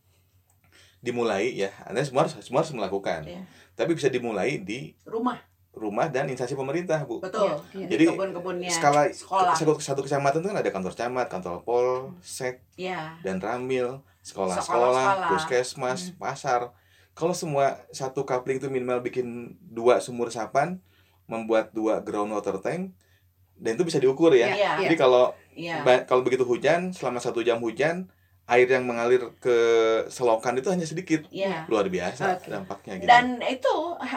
S3: dimulai ya. Anda semua harus semua harus melakukan.
S2: Iya.
S3: Tapi bisa dimulai di
S2: rumah
S3: rumah dan instansi pemerintah, Bu.
S2: betul
S1: iya.
S3: Jadi,
S2: kebun-kebunnya
S3: Skala
S2: sekolah
S3: satu, satu kecamatan itu kan ada kantor camat, kantor polsek,
S2: ya
S3: dan ramil,
S2: Sekolah-sekolah.
S3: puskesmas, pasar. Kalau semua satu coupling itu minimal bikin dua sumur resapan, membuat dua ground water tank, dan itu bisa diukur ya.
S2: Iya.
S3: Jadi kalau ba- kalau begitu hujan, selama satu jam hujan, air yang mengalir ke selokan itu hanya sedikit.
S2: iya
S3: Luar biasa
S1: Oke.
S3: dampaknya gitu.
S2: dan itu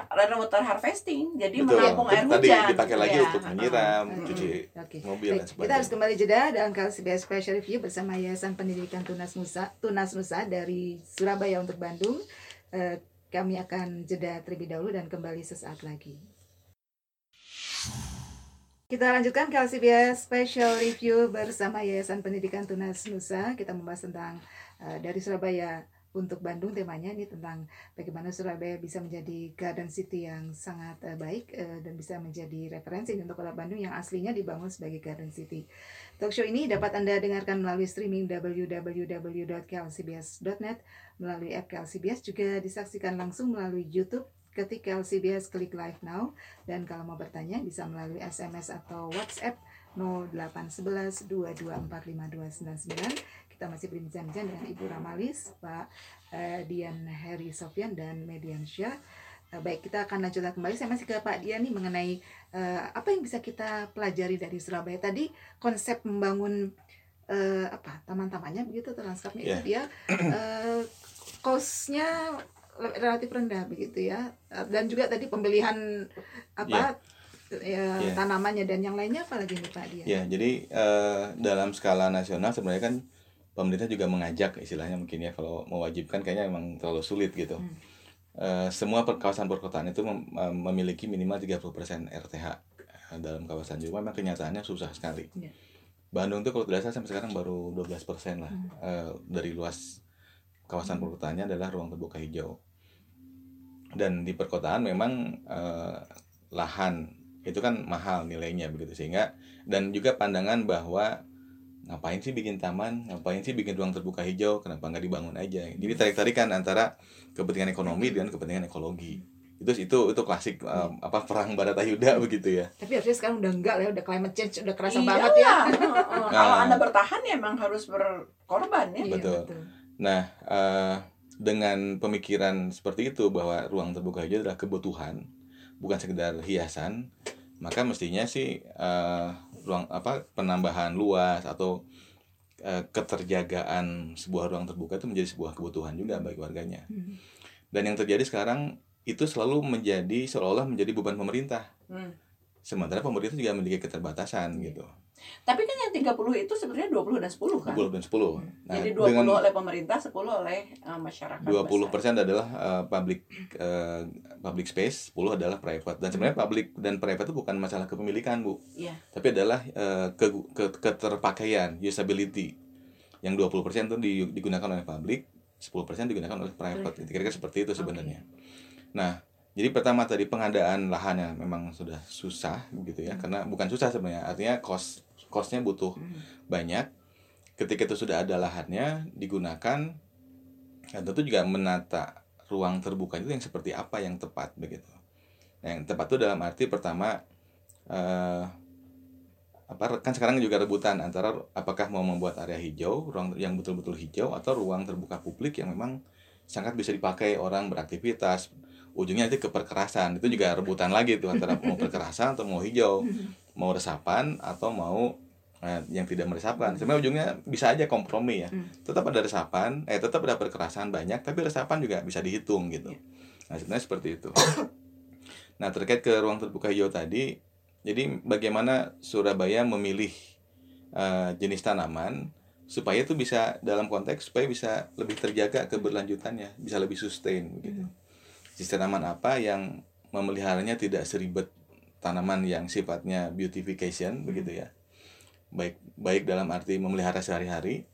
S2: rainwater harvesting jadi
S3: Betul.
S2: menampung air
S3: Tadi
S2: hujan
S3: dipakai lagi
S2: Iya,
S3: untuk menyiram,
S1: Mm-mm.
S3: cuci
S1: Oke.
S3: mobil dan
S1: Baik, kita harus
S3: sebagainya.
S1: kembali jeda dalam KLCBS Special Review bersama Yayasan Pendidikan Tunas Nusa, Tunas Nusa dari Surabaya untuk Bandung. Eh, kami akan jeda terlebih dahulu dan kembali sesaat lagi. Kita lanjutkan KLCBS Special Review bersama Yayasan Pendidikan Tunas Nusa. Kita membahas tentang eh, dari Surabaya untuk Bandung temanya ini tentang bagaimana Surabaya bisa menjadi garden city yang sangat eh, baik eh, dan bisa menjadi referensi untuk kota Bandung yang aslinya dibangun sebagai garden city. Talk show ini dapat Anda dengarkan melalui streaming www.klcbs.net melalui app KLCBS juga disaksikan langsung melalui YouTube ketik KLCBS klik live now dan kalau mau bertanya bisa melalui SMS atau WhatsApp 0811 2245299 kita masih berbincang-bincang dengan Ibu Ramalis, Pak eh, Dian Heri Sofian dan Median Syah. Eh, baik, kita akan lanjutkan kembali. Saya masih ke Pak Dian nih mengenai eh, apa yang bisa kita pelajari dari Surabaya tadi konsep membangun eh, apa taman-tamannya begitu lanskapnya itu dia eh, cost-nya relatif rendah begitu ya Eh, dan juga tadi pembelian apa ya,
S3: Iya.
S1: tanamannya dan yang lainnya apa lagi nih Pak Dian?
S3: Ya, jadi eh, dalam skala nasional sebenarnya kan pemerintah juga mengajak istilahnya mungkin ya kalau mewajibkan kayaknya memang terlalu sulit gitu.
S1: Hmm.
S3: Eh, semua per- kawasan perkotaan itu mem- mem- memiliki minimal 30% RTH dalam kawasan. Jadi memang kenyataannya susah sekali.
S1: Iya.
S3: Bandung tuh kalau tidak salah sampai sekarang baru 12% lah
S1: Hmm.
S3: eh, dari luas kawasan
S1: Hmm.
S3: perkotaannya adalah ruang terbuka hijau. Dan di perkotaan memang eh, lahan itu kan mahal nilainya begitu sehingga dan juga pandangan bahwa ngapain sih bikin taman, ngapain sih bikin ruang terbuka hijau, kenapa nggak dibangun aja? Jadi tarik-tarikan antara kepentingan ekonomi dengan kepentingan ekologi. Itu itu itu klasik um, apa perang Baratayuda begitu ya.
S1: Tapi harusnya sekarang udah enggak lah, udah climate change, udah kerasa
S2: Iya
S1: banget ya.
S2: kalau
S3: Nah.
S2: anda bertahan ya emang harus berkorban ya
S1: Iya,
S3: Betul. Nah, eh, dengan pemikiran seperti itu bahwa ruang terbuka hijau adalah kebutuhan, bukan sekedar hiasan, maka mestinya sih eh, ruang apa penambahan luas atau eh, keterjagaan sebuah ruang terbuka itu menjadi sebuah kebutuhan juga bagi warganya.
S1: Hmm.
S3: Dan yang terjadi sekarang itu selalu menjadi seolah-olah menjadi beban pemerintah.
S2: Hmm.
S3: Sementara pemerintah juga memiliki keterbatasan gitu.
S2: Tapi kan yang 30 itu sebenarnya 20 dan 10 kan
S3: 20 dan 10. Nah,
S2: jadi 20
S3: dengan
S2: oleh pemerintah 10 oleh eh, masyarakat
S3: 20%
S2: besar.
S3: adalah uh, public uh, public space, 10 adalah private. Dan sebenarnya public dan private itu bukan masalah kepemilikan, Bu.
S2: Iya.
S3: Tapi adalah uh, ke, ke- keterpakaian, usability. Yang 20% itu di- digunakan oleh public, 10% digunakan oleh private. Kira-kira seperti itu sebenarnya. Nah, jadi pertama tadi pengadaan lahannya memang sudah susah gitu ya, karena bukan susah sebenarnya, artinya cost costnya butuh
S1: Hmm.
S3: banyak. Ketika itu sudah ada lahannya digunakan, dan tentu juga menata ruang terbuka itu yang seperti apa yang tepat begitu. Nah, yang tepat itu dalam arti pertama eh, apa kan sekarang juga rebutan antara apakah mau membuat area hijau, ruang yang betul-betul hijau atau ruang terbuka publik yang memang sangat bisa dipakai orang beraktivitas. Ujungnya nanti ke perkerasan. Itu juga rebutan lagi tuh antara mau perkerasan atau mau hijau, mau resapan atau mau eh, yang tidak meresapkan. Sebenarnya ujungnya bisa aja kompromi ya.
S1: Hmm.
S3: Tetap ada resapan, eh tetap ada perkerasan banyak, tapi resapan juga bisa dihitung gitu.
S1: Iya.
S3: Nah, sebenarnya seperti itu. nah, terkait ke ruang terbuka hijau tadi, jadi bagaimana Surabaya memilih eh, jenis tanaman supaya itu bisa dalam konteks supaya bisa lebih terjaga keberlanjutannya, bisa lebih sustain begitu. Jenis tanaman apa yang memeliharanya tidak seribet tanaman yang sifatnya beautification begitu ya. Baik baik dalam arti memelihara sehari-hari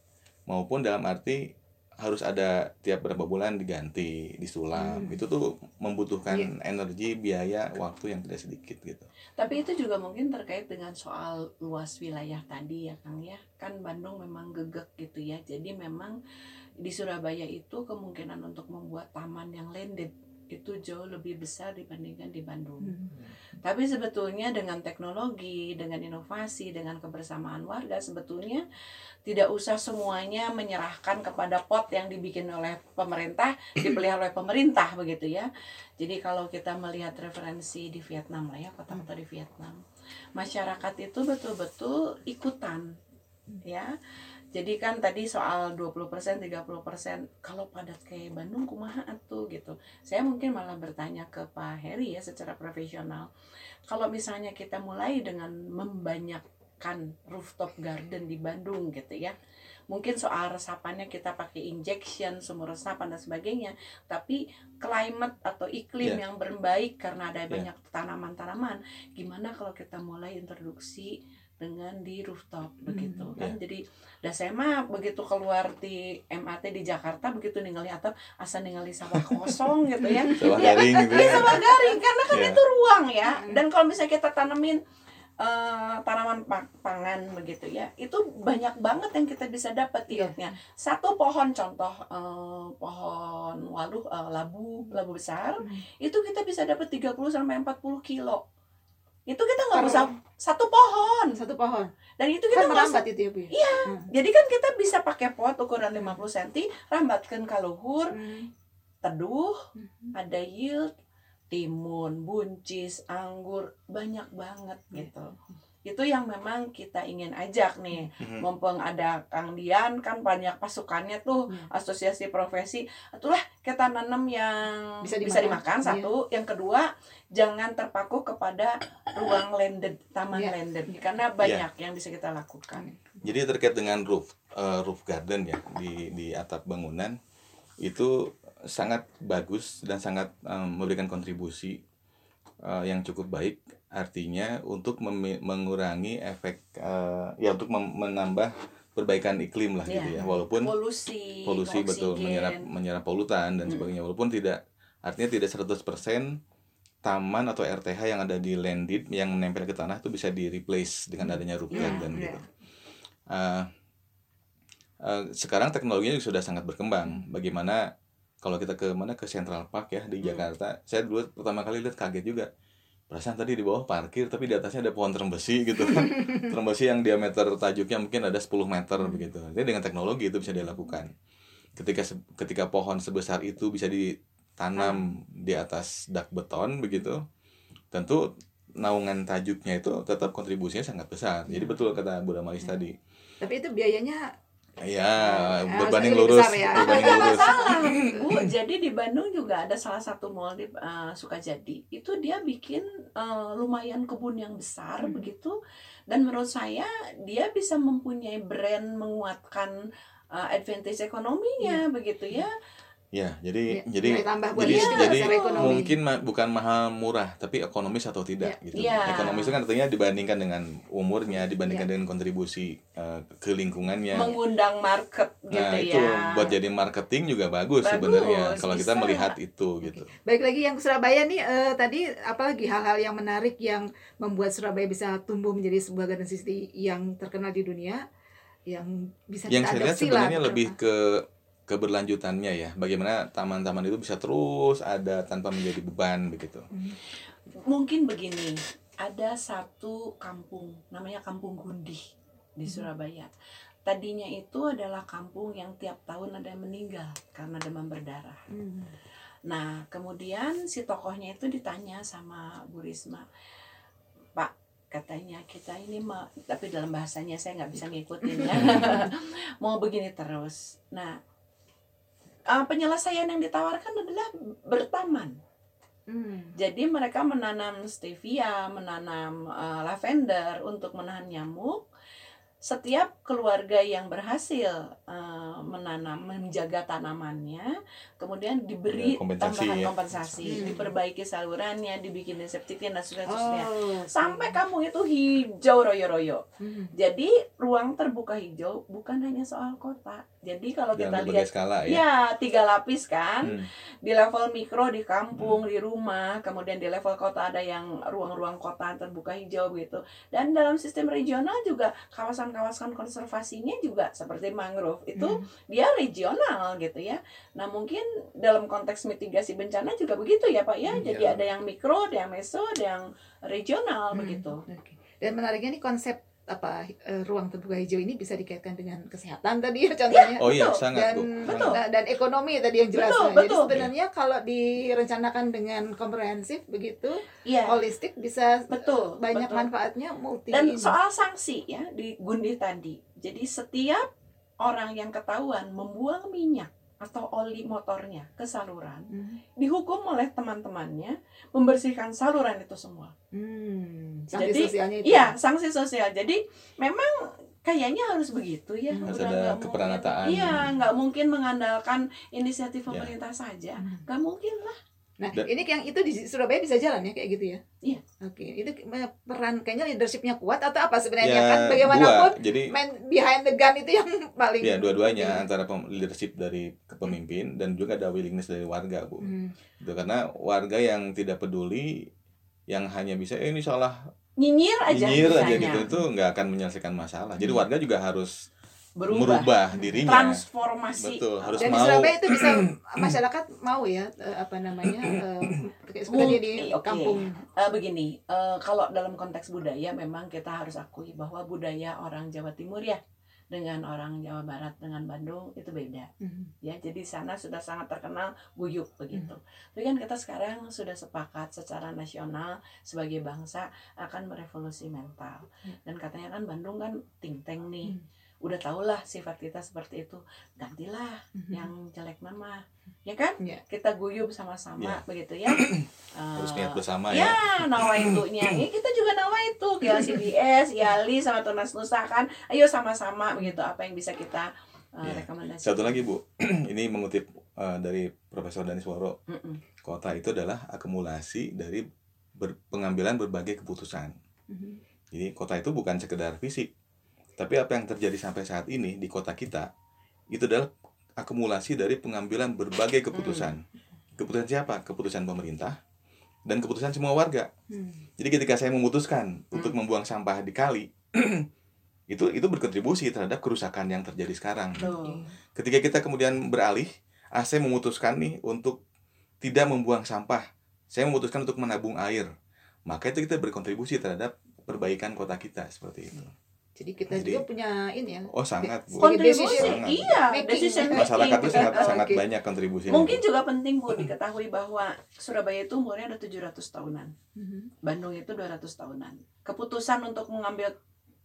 S3: maupun dalam arti harus ada tiap berapa bulan diganti, disulam. Hmm. Itu tuh membutuhkan yeah. energi, biaya, waktu yang tidak sedikit gitu.
S2: Tapi itu juga mungkin terkait dengan soal luas wilayah tadi ya Kang ya. Kan Bandung memang gegek gitu ya. Jadi memang di Surabaya itu kemungkinan untuk membuat taman yang landed itu jauh lebih besar dibandingkan di Bandung. Hmm. Tapi sebetulnya dengan teknologi, dengan inovasi, dengan kebersamaan warga sebetulnya tidak usah semuanya menyerahkan kepada pot yang dibikin oleh pemerintah, dipelihara oleh pemerintah begitu ya. Jadi kalau kita melihat referensi di Vietnam lah ya, kota-kota di Vietnam, masyarakat itu betul-betul ikutan ya jadi kan tadi soal 20% 30% kalau padat kayak Bandung kumaha tuh gitu saya mungkin malah bertanya ke Pak Heri ya secara profesional kalau misalnya kita mulai dengan membanyakkan rooftop garden di Bandung gitu ya mungkin soal resapannya kita pakai injection sumur resapan dan sebagainya tapi climate atau iklim yeah. yang berbaik karena ada yeah. banyak tanaman-tanaman gimana kalau kita mulai introduksi dengan di rooftop hmm, begitu kan yeah. jadi dah saya mah begitu keluar di MAT di Jakarta begitu ningali atap asal ningali sawah kosong gitu ya
S3: sawah ya, garing gitu
S2: ya sawah garing karena kan yeah. itu ruang ya hmm. dan kalau misalnya kita tanemin uh, tanaman pangan begitu ya itu banyak banget yang kita bisa dapat iya. yieldnya satu pohon contoh uh, pohon waluh uh, labu labu besar hmm. itu kita bisa dapat 30 sampai 40 kilo itu kita nggak usah satu pohon
S1: satu pohon
S2: dan itu kita
S1: kan merambat itu ya
S2: bu ya? iya hmm. jadi kan kita bisa pakai pot ukuran 50 cm rambatkan ke luhur hmm. teduh hmm. ada yield timun buncis anggur banyak banget gitu itu yang memang kita ingin ajak nih hmm. mumpung ada Kang Dian kan banyak pasukannya tuh hmm. asosiasi profesi itulah kita nanam yang bisa dimakan, bisa dimakan satu iya. yang kedua jangan terpaku kepada ruang landed taman yeah. landed karena banyak yeah. yang bisa kita lakukan
S3: jadi terkait dengan roof uh, roof garden ya di di atap bangunan itu sangat bagus dan sangat um, memberikan kontribusi uh, yang cukup baik artinya untuk mengurangi efek uh, ya untuk menambah perbaikan iklim lah yeah. gitu ya walaupun
S2: polusi
S3: polusi betul menyerap menyerap polutan dan hmm. sebagainya walaupun tidak artinya tidak 100% taman atau RTH yang ada di landed yang menempel ke tanah itu bisa di replace dengan hmm. adanya roof yeah, dan yeah. gitu uh, uh, sekarang teknologinya sudah sangat berkembang hmm. bagaimana kalau kita ke mana ke Central Park ya di hmm. Jakarta saya dulu pertama kali lihat kaget juga perasaan tadi di bawah parkir tapi di atasnya ada pohon terem besi gitu kan. Terem besi yang diameter tajuknya mungkin ada 10 meter begitu. Jadi dengan teknologi itu bisa dilakukan ketika ketika pohon sebesar itu bisa ditanam di atas dak beton begitu tentu naungan tajuknya itu tetap kontribusinya sangat besar. Jadi betul kata Bu Ramalis tadi.
S1: Tapi itu biayanya
S3: Iya, berbanding lurus, ya. berbanding lurus.
S2: masalah, Bu. Jadi di Bandung juga ada salah satu mall di uh, Sukajadi. Itu dia bikin uh, lumayan kebun yang besar hmm. begitu. Dan menurut saya dia bisa mempunyai brand menguatkan uh, advantage ekonominya hmm. begitu ya.
S3: Ya, jadi ya, jadi tambah jadi, jadi mungkin ma bukan mahal murah, tapi ekonomis atau tidak ya. gitu. Ya. Ekonomis itu kan artinya dibandingkan dengan umurnya, dibandingkan ya. dengan kontribusi uh, ke lingkungannya.
S2: Mengundang market gitu nah,
S3: itu ya. buat jadi marketing juga bagus, bagus sebenarnya kalau kita melihat itu gitu.
S1: Baik lagi yang Surabaya nih uh, tadi apalagi hal-hal yang menarik yang membuat Surabaya bisa tumbuh menjadi sebuah garden city yang terkenal di dunia yang bisa
S3: yang kita saya lihat sebenarnya lebih ke keberlanjutannya ya. Bagaimana taman-taman itu bisa terus ada tanpa menjadi beban begitu.
S2: Mungkin begini ada satu kampung namanya Kampung Gundih di hmm. Surabaya. Tadinya itu adalah kampung yang tiap tahun ada yang meninggal karena demam berdarah. Hmm. nah kemudian si tokohnya itu ditanya sama Bu Risma Pak katanya kita ini mau tapi dalam bahasanya saya nggak bisa ngikutin ya. Mau begini terus. Nah uh, penyelesaian yang ditawarkan adalah bertaman. Hmm. Jadi mereka menanam stevia, menanam uh, lavender untuk menahan nyamuk. Setiap keluarga yang berhasil uh, menanam menjaga tanamannya kemudian diberi
S3: kompensasi
S2: tambahan
S3: ya.
S2: kompensasi
S1: Hmm.
S2: diperbaiki salurannya dibikin septiknya dan seterusnya
S1: Oh,
S2: sampai kampung itu hijau royo-royo
S1: Hmm.
S2: jadi ruang terbuka hijau bukan hanya soal kota jadi kalau
S3: dalam
S2: kita lihat
S3: skala ya.
S2: ya tiga lapis kan
S3: Hmm.
S2: di level mikro di kampung di rumah kemudian di level kota ada yang ruang-ruang kota terbuka hijau gitu dan dalam sistem regional juga kawasan-kawasan konservasinya juga seperti mangrove itu
S1: Hmm.
S2: dia regional gitu ya nah mungkin dalam konteks mitigasi bencana juga begitu ya pak ya
S3: Hmm,
S2: jadi
S3: iya.
S2: ada yang mikro ada yang meso ada yang regional
S1: Hmm,
S2: begitu
S1: oke. Dan menariknya nih konsep apa eh, ruang terbuka hijau ini bisa dikaitkan dengan kesehatan tadi ya contohnya.
S3: Oh iya,
S2: Betul.
S3: sangat
S1: dan
S3: Bu.
S2: Betul.
S1: nah, dan ekonomi tadi yang jelas.
S2: Betul,
S1: Jadi
S2: betul.
S1: sebenarnya kalau direncanakan dengan komprehensif begitu,
S2: iya
S1: holistik bisa
S2: betul
S1: banyak
S2: betul.
S1: manfaatnya multi.
S2: Dan
S1: ini.
S2: soal sanksi ya di Gundi tadi. Jadi setiap orang yang ketahuan membuang minyak atau oli motornya ke saluran
S1: Hmm.
S2: dihukum oleh teman-temannya membersihkan saluran itu semua.
S1: Hmm. Sanksi
S2: Jadi,
S1: sosialnya itu.
S2: Iya, sanksi sosial. Jadi memang kayaknya harus begitu ya.
S1: Hmm.
S3: Harus ada
S2: nggak mungkin-
S3: keperanatan.
S2: Iya, nggak mungkin mengandalkan inisiatif
S3: Ya.
S2: pemerintah saja.
S1: Hmm.
S2: Nggak mungkin lah.
S1: Nah,
S3: Dan-
S1: ini yang itu di Surabaya bisa jalan ya kayak gitu ya?
S2: Iya.
S1: Oke, itu eh, peran kayaknya leadershipnya kuat atau apa sebenarnya
S3: Ya,
S1: kan bagaimanapun
S3: dua. Jadi
S1: main behind the gun itu yang paling
S3: ya dua-duanya antara leadership dari kepemimpin dan juga ada willingness dari warga, Bu.
S1: Hmm.
S3: Gitu, karena warga yang tidak peduli yang hanya bisa eh, ini salah
S2: Nyinyir aja
S3: nyinyir aja gitu itu nggak akan menyelesaikan masalah. Jadi
S1: Hmm.
S3: warga juga harus
S2: Berubah.
S3: merubah dirinya.
S2: Transformasi.
S3: Betul, harus
S1: Dan di
S3: mau.
S1: Surabaya itu bisa masyarakat mau ya eh, apa namanya kayak seperti di
S2: oke.
S1: kampung.
S2: Eh, begini, eh, kalau dalam konteks budaya memang kita harus akui bahwa budaya orang Jawa Timur ya dengan orang Jawa Barat dengan Bandung itu beda
S1: Hmm.
S2: ya. Jadi sana sudah sangat terkenal guyup begitu. Tapi kan kita sekarang sudah sepakat secara nasional sebagai bangsa akan merevolusi mental.
S1: Hmm.
S2: Dan katanya kan Bandung kan ting teng nih.
S1: Hmm.
S2: Udah tahulah sifat kita seperti itu. Gantilah
S1: Hmm.
S2: yang jelek nama. Ya kan?
S1: Ya.
S2: Kita guyup sama-sama
S3: Ya.
S2: begitu ya.
S3: harus
S2: Eh,
S3: niat bersama ya.
S2: Ya, nawaitunya. Ya, kita juga nawaitu ke CBS, Yali sama Tunas Nusa kan. Ayo sama-sama begitu apa yang bisa kita uh,
S3: Ya.
S2: rekomendasikan.
S3: Satu lagi Bu, ini mengutip eh, dari Profesor Danis Woro, kota itu adalah akumulasi dari ber- pengambilan berbagai keputusan.
S1: Hmm.
S3: Jadi kota itu bukan sekedar fisik, tapi apa yang terjadi sampai saat ini di kota kita itu adalah akumulasi dari pengambilan berbagai keputusan. Keputusan siapa? Keputusan pemerintah dan keputusan semua warga.
S1: Hmm.
S3: Jadi ketika saya memutuskan untuk membuang sampah di kali, itu itu berkontribusi terhadap kerusakan yang terjadi sekarang.
S2: Tuh.
S3: Ketika kita kemudian beralih, ah saya memutuskan nih untuk tidak membuang sampah. Saya memutuskan untuk menabung air. Maka itu kita berkontribusi terhadap perbaikan kota kita seperti itu.
S1: Jadi kita
S3: Jadi-
S1: juga punya ini ya.
S3: Oh sangat bu.
S2: Kontribusi,
S1: decision
S2: iya,
S1: making.
S2: decision making.
S3: Masyarakat itu sangat
S1: Oke.
S3: sangat banyak kontribusinya.
S2: Mungkin juga penting Bu diketahui bahwa Surabaya itu umurnya ada 700 tahunan.
S1: Mhm.
S2: Bandung itu 200 tahunan. Keputusan untuk mengambil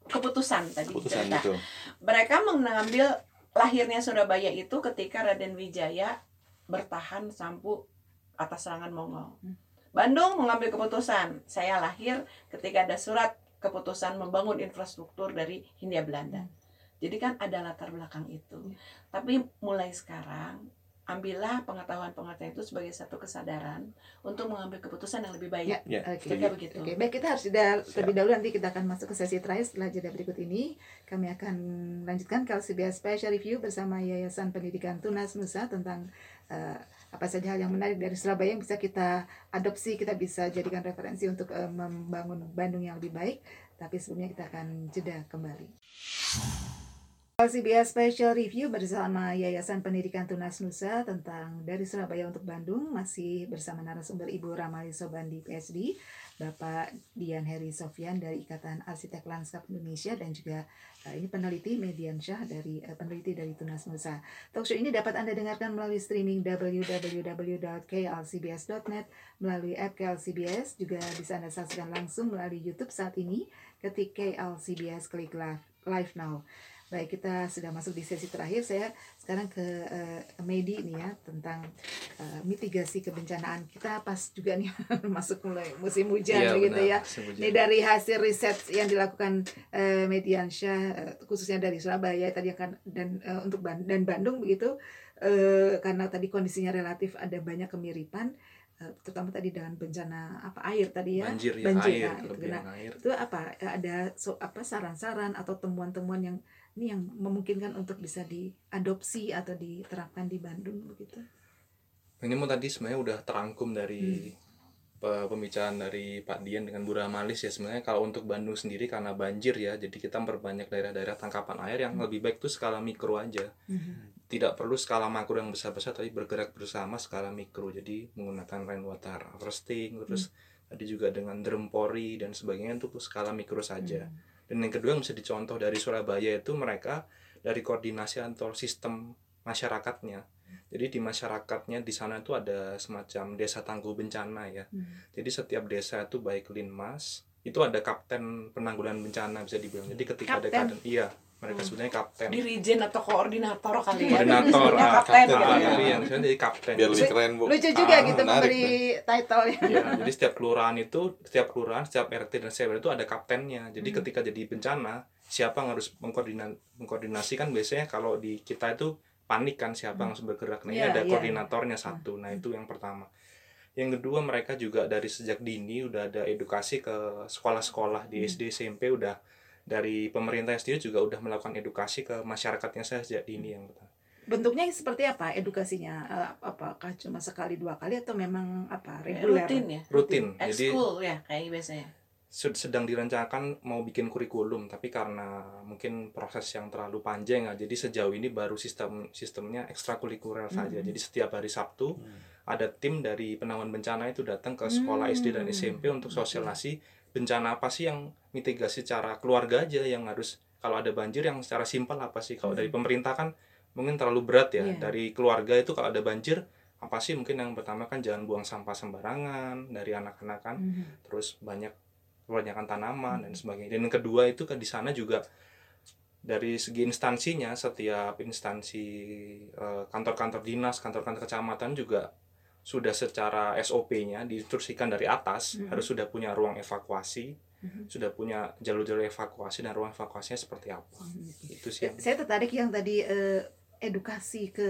S2: keputusan tadi
S3: keputusan
S2: cerita.
S3: itu.
S2: mereka mengambil lahirnya Surabaya itu ketika Raden Wijaya bertahan sampu atas serangan Mongol.
S1: Hmm.
S2: Bandung mengambil keputusan, saya lahir ketika ada surat keputusan membangun infrastruktur dari Hindia Belanda. Jadi kan ada latar belakang itu.
S1: Hmm.
S2: Tapi mulai sekarang ambillah pengetahuan-pengetahuan itu sebagai satu kesadaran untuk mengambil keputusan yang lebih baik.
S1: Ya,
S3: Ya,
S1: Oke.
S2: Kira-kira begitu.
S1: Oke, baik kita harus jeda terlebih dahulu nanti kita akan masuk ke sesi terakhir setelah jeda berikut ini. Kami akan lanjutkan KLCBS Special Review bersama Yayasan Pendidikan Tunas Nusa tentang eh, apa saja hal yang menarik dari Surabaya yang bisa kita adopsi, kita bisa jadikan referensi untuk eh, membangun Bandung yang lebih baik. Tapi sebelumnya kita akan jeda kembali. LCBS Special Review bersama Yayasan Pendidikan Tunas Nusa tentang dari Surabaya untuk Bandung masih bersama narasumber Ibu Ramali Sobandi PSD, Bapak Dian Heri Sofyan dari Ikatan Arsitek Lanskap Indonesia dan juga eh, ini peneliti Median Syah dari eh, peneliti dari Tunas Nusa. Talkshow ini dapat Anda dengarkan melalui streaming www.klcbs.net melalui app KLCBS juga bisa Anda saksikan langsung melalui YouTube saat ini ketik KLCBS klik live, live now. Baik, kita sudah masuk di sesi terakhir. Saya sekarang ke uh, Medi nih ya tentang uh, mitigasi kebencanaan. Kita pas juga nih masuk mulai musim hujan
S4: Iya,
S1: gitu
S4: benar,
S1: ya.
S4: hujan.
S1: Ini dari hasil riset yang dilakukan uh, Mediansyah uh, khususnya dari Surabaya tadi akan dan uh, untuk Ban- dan Bandung begitu uh, karena tadi kondisinya relatif ada banyak kemiripan terutama tadi dengan bencana apa air tadi ya
S4: banjir ya
S1: Banjir,
S4: air
S1: nah, itu
S4: air
S1: itu apa ada so, apa saran-saran atau temuan-temuan yang ini yang memungkinkan untuk bisa diadopsi atau diterapkan di Bandung begitu.
S4: Ini mau tadi sebenarnya udah terangkum dari pe- pembicaraan dari Pak Dian dengan Bu Ramalis ya sebenarnya kalau untuk Bandung sendiri karena banjir ya jadi kita memperbanyak daerah-daerah tangkapan air yang lebih baik tuh skala mikro aja. Tidak perlu skala makro yang besar-besar tapi bergerak bersama skala mikro jadi menggunakan rainwater harvesting terus tadi juga dengan drum pori dan sebagainya itu skala mikro saja dan yang kedua yang bisa dicontoh dari Surabaya itu mereka dari koordinasi antar sistem masyarakatnya jadi di masyarakatnya di sana itu ada semacam desa tangguh bencana ya
S1: Hmm.
S4: jadi setiap desa itu baik linmas itu ada kapten penanggulangan bencana bisa dibilang jadi ketika ada
S1: Kapten?
S4: keadaan iya mereka sebutnya kapten
S2: dirijen atau koordinator kali ya
S4: koordinator
S2: Disebutnya
S4: ah,
S2: kapten
S4: kapten,
S2: gitu
S4: ah,
S2: ya.
S4: tapi yang saya jadi kapten
S3: biar lebih keren bu
S1: lucu juga
S3: Ah,
S1: gitu
S3: menarik
S1: memberi title ya
S4: Iya, jadi setiap kelurahan itu, setiap kelurahan, setiap RT dan CW itu ada kaptennya. Jadi
S1: Hmm.
S4: ketika jadi bencana, siapa yang harus mengkoordina- mengkoordinasikan biasanya kalau di kita itu panik kan siapa yang harus bergerak. Nah, ini
S1: Iya,
S4: ada
S1: iya.
S4: koordinatornya satu. Nah, itu yang pertama. Yang kedua, mereka juga dari sejak dini udah ada edukasi ke sekolah-sekolah di
S1: Hmm.
S4: SD, SMP udah dari pemerintah sendiri juga udah melakukan edukasi ke masyarakatnya sejak dini yang pertama.
S1: bentuknya seperti apa edukasinya Eh, apakah cuma sekali dua kali atau memang apa reguler
S2: rutin ya
S4: Rutin. Jadi
S2: ekskul ya kayak biasanya
S4: sed- sedang direncanakan mau bikin kurikulum tapi karena mungkin proses yang terlalu panjang ya jadi sejauh ini baru sistem sistemnya ekstrakurikuler saja
S1: Mhm.
S4: jadi setiap hari Sabtu ada tim dari penanganan bencana itu datang ke sekolah
S1: Hmm.
S4: SD dan SMP untuk sosialisasi bencana apa sih yang mitigasi secara keluarga aja yang harus kalau ada banjir yang secara simpel apa sih kalau dari pemerintah kan mungkin terlalu berat ya
S1: Iya.
S4: dari keluarga itu kalau ada banjir apa sih mungkin yang pertama kan jangan buang sampah sembarangan dari anak-anak kan
S1: Mhm.
S4: terus banyak kebanyakan tanaman dan sebagainya. Dan yang kedua itu kan di sana juga dari segi instansinya setiap instansi eh, kantor-kantor dinas, kantor-kantor kecamatan juga sudah secara SOP-nya diinstruksikan dari atas
S1: Mhm.
S4: harus sudah punya ruang evakuasi,
S1: Mhm.
S4: sudah punya jalur-jalur evakuasi dan ruang evakuasinya seperti apa. Itu sih. yang-
S1: saya tertarik yang tadi eh, edukasi ke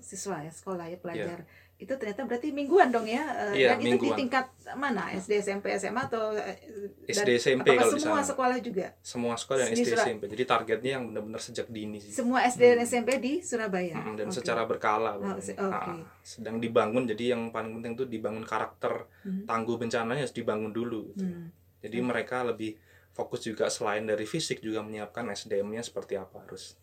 S1: siswa ya sekolah ya pelajar itu ternyata berarti mingguan dong ya eh,
S4: Iya,
S1: dan itu di
S4: mingguan.
S1: tingkat mana SD SMP SMA atau eh,
S4: SD, SMP kalau
S1: semua sekolah juga
S4: Semua sekolah dan
S1: Di
S4: SD
S1: Surab-
S4: SMP. Jadi targetnya yang benar-benar sejak dini sih.
S1: semua SD dan SMP di Surabaya
S4: Mm, dan
S1: Oke.
S4: secara berkala
S1: Oh,
S4: pokoknya.
S1: se- oke.
S4: Ah, sedang dibangun jadi yang paling penting itu dibangun karakter
S1: Hmm.
S4: tangguh bencananya harus dibangun dulu gitu.
S1: Hmm.
S4: jadi mereka lebih fokus juga selain dari fisik juga menyiapkan SDM-nya seperti apa harus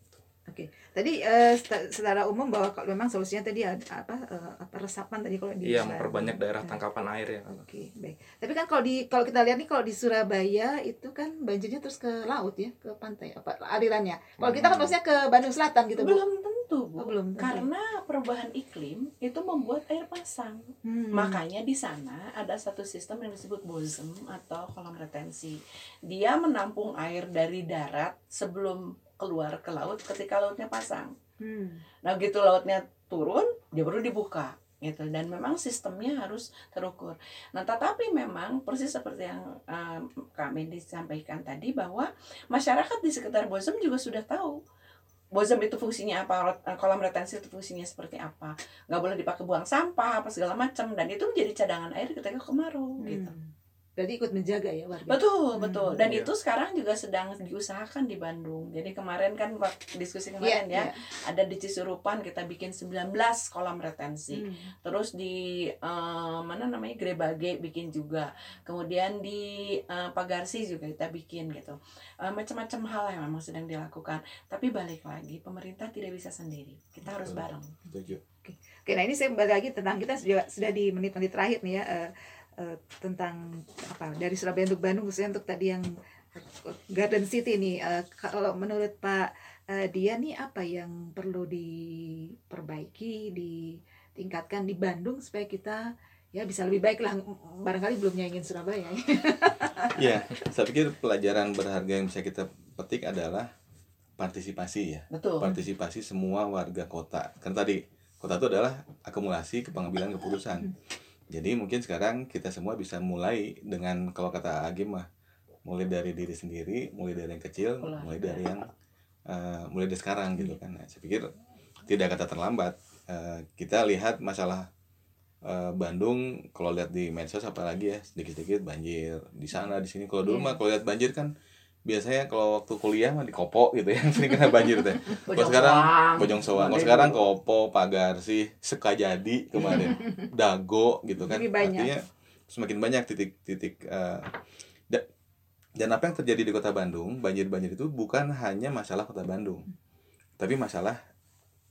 S1: Oke, tadi eh, seta- secara umum bahwa kalau memang solusinya tadi ada apa eh, apa resapan tadi kalau di
S4: iya memperbanyak daerah
S1: Nah,
S4: tangkapan air ya
S1: Oke, baik. Tapi kan kalau di kalau kita lihat nih kalau di Surabaya itu kan banjirnya terus ke laut ya, ke pantai apa alirannya. Kalau kita kan
S4: Hmm.
S1: maksudnya ke Bandung Selatan gitu, Bu.
S2: belum tentu bu
S1: Oh, belum tentu.
S2: karena perubahan iklim itu membuat air pasang
S1: Hmm.
S2: Makanya di sana ada satu sistem yang disebut bozem atau kolam retensi. Dia menampung air dari darat sebelum keluar ke laut ketika lautnya pasang.
S1: Hmm.
S2: Nah, gitu lautnya turun, dia baru dibuka gitu dan memang sistemnya harus terukur. Nah, tetapi memang persis seperti yang um, kami disampaikan tadi bahwa masyarakat di sekitar Bozem juga sudah tahu Bozem itu fungsinya apa, rot- kolam retensi itu fungsinya seperti apa. Nggak boleh dipakai buang sampah apa segala macam dan itu menjadi cadangan air ketika kemarau gitu.
S1: Berarti ikut menjaga ya warga.
S2: Betul,
S1: Hmm,
S2: betul. Dan
S4: iya.
S2: itu sekarang juga sedang diusahakan di Bandung. Jadi kemarin kan waktu diskusi
S1: Iya,
S2: kemarin ya,
S1: iya.
S2: ada di Cisurupan kita bikin 19 kolam retensi.
S1: Hmm.
S2: Terus di eh, mana namanya Grebage bikin juga. Kemudian di eh, Pagarsi juga kita bikin gitu. Eh, macam-macam hal yang memang sedang dilakukan. Tapi balik lagi, pemerintah tidak bisa sendiri. Kita harus bareng.
S1: Oke, nah ini saya kembali lagi tentang kita sudah sudah di menit-menit terakhir nih ya eh, eh, tentang apa dari Surabaya untuk Bandung khususnya untuk tadi yang Garden City nih. Eh, kalau menurut Pak eh, dia nih apa yang perlu diperbaiki, ditingkatkan di Bandung supaya kita ya bisa lebih baik lah. Barangkali belum nyanyiin Surabaya.
S3: Ya, saya pikir pelajaran berharga yang bisa kita petik adalah partisipasi ya.
S2: Betul.
S3: Partisipasi semua warga kota. Kan tadi kota itu adalah akumulasi pengambilan keputusan jadi mungkin sekarang kita semua bisa mulai dengan kalau kata Agim mah mulai dari diri sendiri mulai dari yang kecil
S2: Keluarga.
S3: mulai dari yang eh, mulai dari sekarang gitu kan nah, saya pikir tidak kata terlambat Eh, kita lihat masalah eh, Bandung kalau lihat di medsos apalagi ya sedikit-sedikit banjir di sana di sini kalau dulu
S1: Iya.
S3: mah kalau lihat banjir kan biasanya kalau waktu kuliah mah di Kopo gitu ya sering kena banjir teh kalau
S2: Bojong
S3: sekarang. Bojong Soang kalau sekarang. Kopo Pagar sih Sekajadi kemarin Dago gitu kan artinya semakin banyak titik-titik eh, da- dan apa yang terjadi di kota Bandung banjir-banjir itu bukan hanya masalah kota Bandung tapi masalah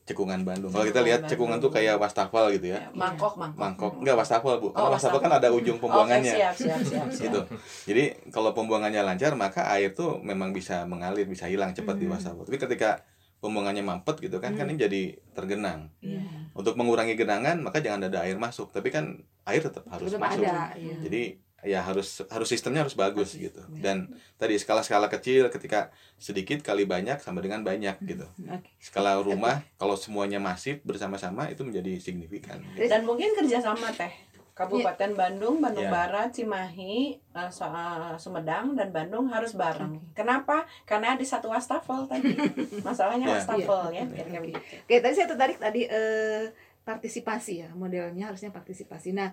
S3: cekungan Bandung kalau kita lihat cekungan tuh kayak wastafel gitu ya
S2: Ya, mangkok mangkok
S3: mangkok enggak wastafel bu karena
S2: Oh,
S3: wastafel kan ada ujung pembuangannya
S2: Oke, siap, siap, siap, siap.
S3: gitu. Jadi kalau pembuangannya lancar maka air tuh memang bisa mengalir, bisa hilang cepat di
S1: Hmm.
S3: wastafel. Tapi ketika pembuangannya mampet gitu kan, kan
S1: Hmm.
S3: ini jadi tergenang.
S2: Iya.
S3: Untuk mengurangi genangan maka jangan ada air masuk, tapi kan air tetap harus
S1: Belum
S3: masuk.
S1: ada ya.
S3: Jadi ya harus harus sistemnya harus bagus gitu.
S1: ya.
S3: Dan tadi skala-skala kecil ketika sedikit kali banyak sama dengan banyak gitu.
S1: Oke.
S3: Skala rumah kalau semuanya masif bersama-sama itu menjadi signifikan. gitu.
S2: Dan mungkin kerjasama teh. Kabupaten Bandung, Bandung
S3: Ya.
S2: Barat, Cimahi, eh, So- eh, Sumedang, dan Bandung harus bareng. Kenapa? Karena di satu wastafel tadi. Masalahnya
S3: Ya.
S2: wastafel ya.
S1: Iya.
S2: biar kayak
S1: Oke.
S2: begitu.
S1: Oke, tadi saya tertarik tadi eh, partisipasi ya, modelnya harusnya partisipasi. Nah,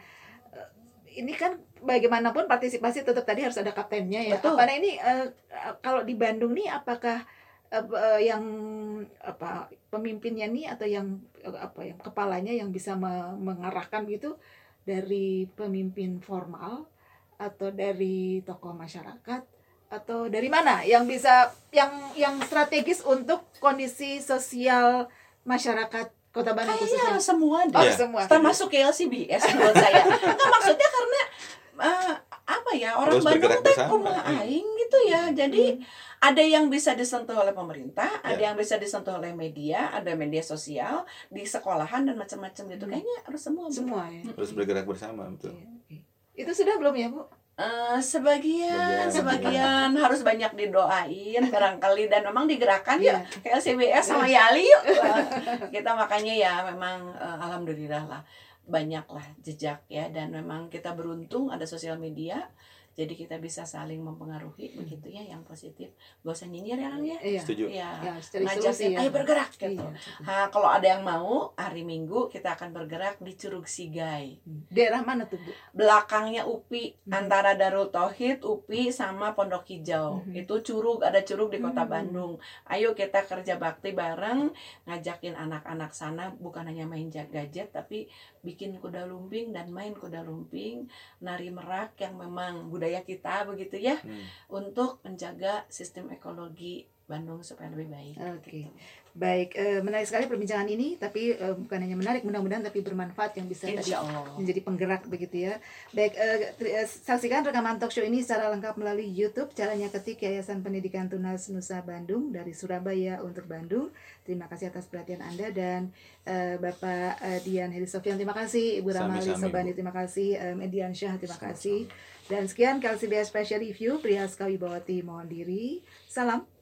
S1: ini kan bagaimanapun partisipasi tetap tadi harus ada kaptennya ya.
S2: Betul.
S1: Apa nah ini eh, kalau di Bandung nih apakah eh, eh, yang apa pemimpinnya nih atau yang eh, apa yang kepalanya yang bisa me- mengarahkan gitu dari pemimpin formal atau dari tokoh masyarakat atau dari mana yang bisa yang yang strategis untuk kondisi sosial masyarakat Kota Bandung khususnya.
S2: Kayaknya semua deh.
S1: Oh,
S3: Iya.
S1: semua.
S2: Termasuk KLCBS menurut saya. Enggak maksudnya karena eh, apa ya orang
S3: Harus
S2: Bandung teh kumaha aing gitu ya. Jadi
S1: Hmm.
S2: ada yang bisa disentuh oleh pemerintah, ada
S3: Ya.
S2: yang bisa disentuh oleh media, ada media sosial di sekolahan dan macam-macam gitu.
S1: Hmm.
S2: Kayaknya harus semua.
S1: Semua ya.
S3: Harus bergerak bersama betul.
S1: Iya, oke. Itu sudah belum ya, Bu?
S2: Eh, sebagian,
S3: Sebagian.
S2: harus banyak didoain barangkali dan memang digerakkan
S1: Iya.
S2: yuk kayak CBS sama Yali yuk. Eh, kita makanya ya memang eh, alhamdulillah lah banyak lah jejak ya dan memang kita beruntung ada sosial media jadi kita bisa saling mempengaruhi begitu ya yang positif gak usah nyinyir ya ya
S1: Iya.
S3: Setuju.
S2: ya
S1: Ya, harus cari solusi
S2: ngajakin
S1: ya.
S2: ayo bergerak gitu
S1: Iya.
S2: Nah, kalau ada yang mau hari Minggu kita akan bergerak di Curug Sigai
S1: Daerah mana tuh, Bu?
S2: belakangnya UPI
S1: Mhm.
S2: antara Darul Tauhid, UPI sama Pondok Hijau.
S1: Mhm.
S2: Itu curug, ada curug di Kota
S1: Mhm.
S2: Bandung. Ayo kita kerja bakti bareng, ngajakin anak-anak sana bukan hanya main gadget tapi bikin kuda lumping dan main kuda lumping, nari merak yang memang budaya kita begitu ya
S3: Hmm.
S2: untuk menjaga sistem ekologi Bandung supaya lebih baik.
S1: Oke.
S2: Gitu.
S1: Baik, eh, menarik sekali perbincangan ini, tapi eh, bukan hanya menarik, mudah-mudahan tapi bermanfaat yang bisa tadi menjadi penggerak begitu ya. Baik, eh, tri- saksikan rekaman talk show ini secara lengkap melalui YouTube. Caranya ketik Yayasan Pendidikan Tunas Nusa Bandung dari Surabaya untuk Bandung. Terima kasih atas perhatian Anda dan Bapak Dian Heri Sofian terima kasih, Ibu Ramali Sobani terima kasih, em, Edian Syah terima kasih. Dan sekian KLCBS Special Review, Priyaska Wibawati mohon diri. Salam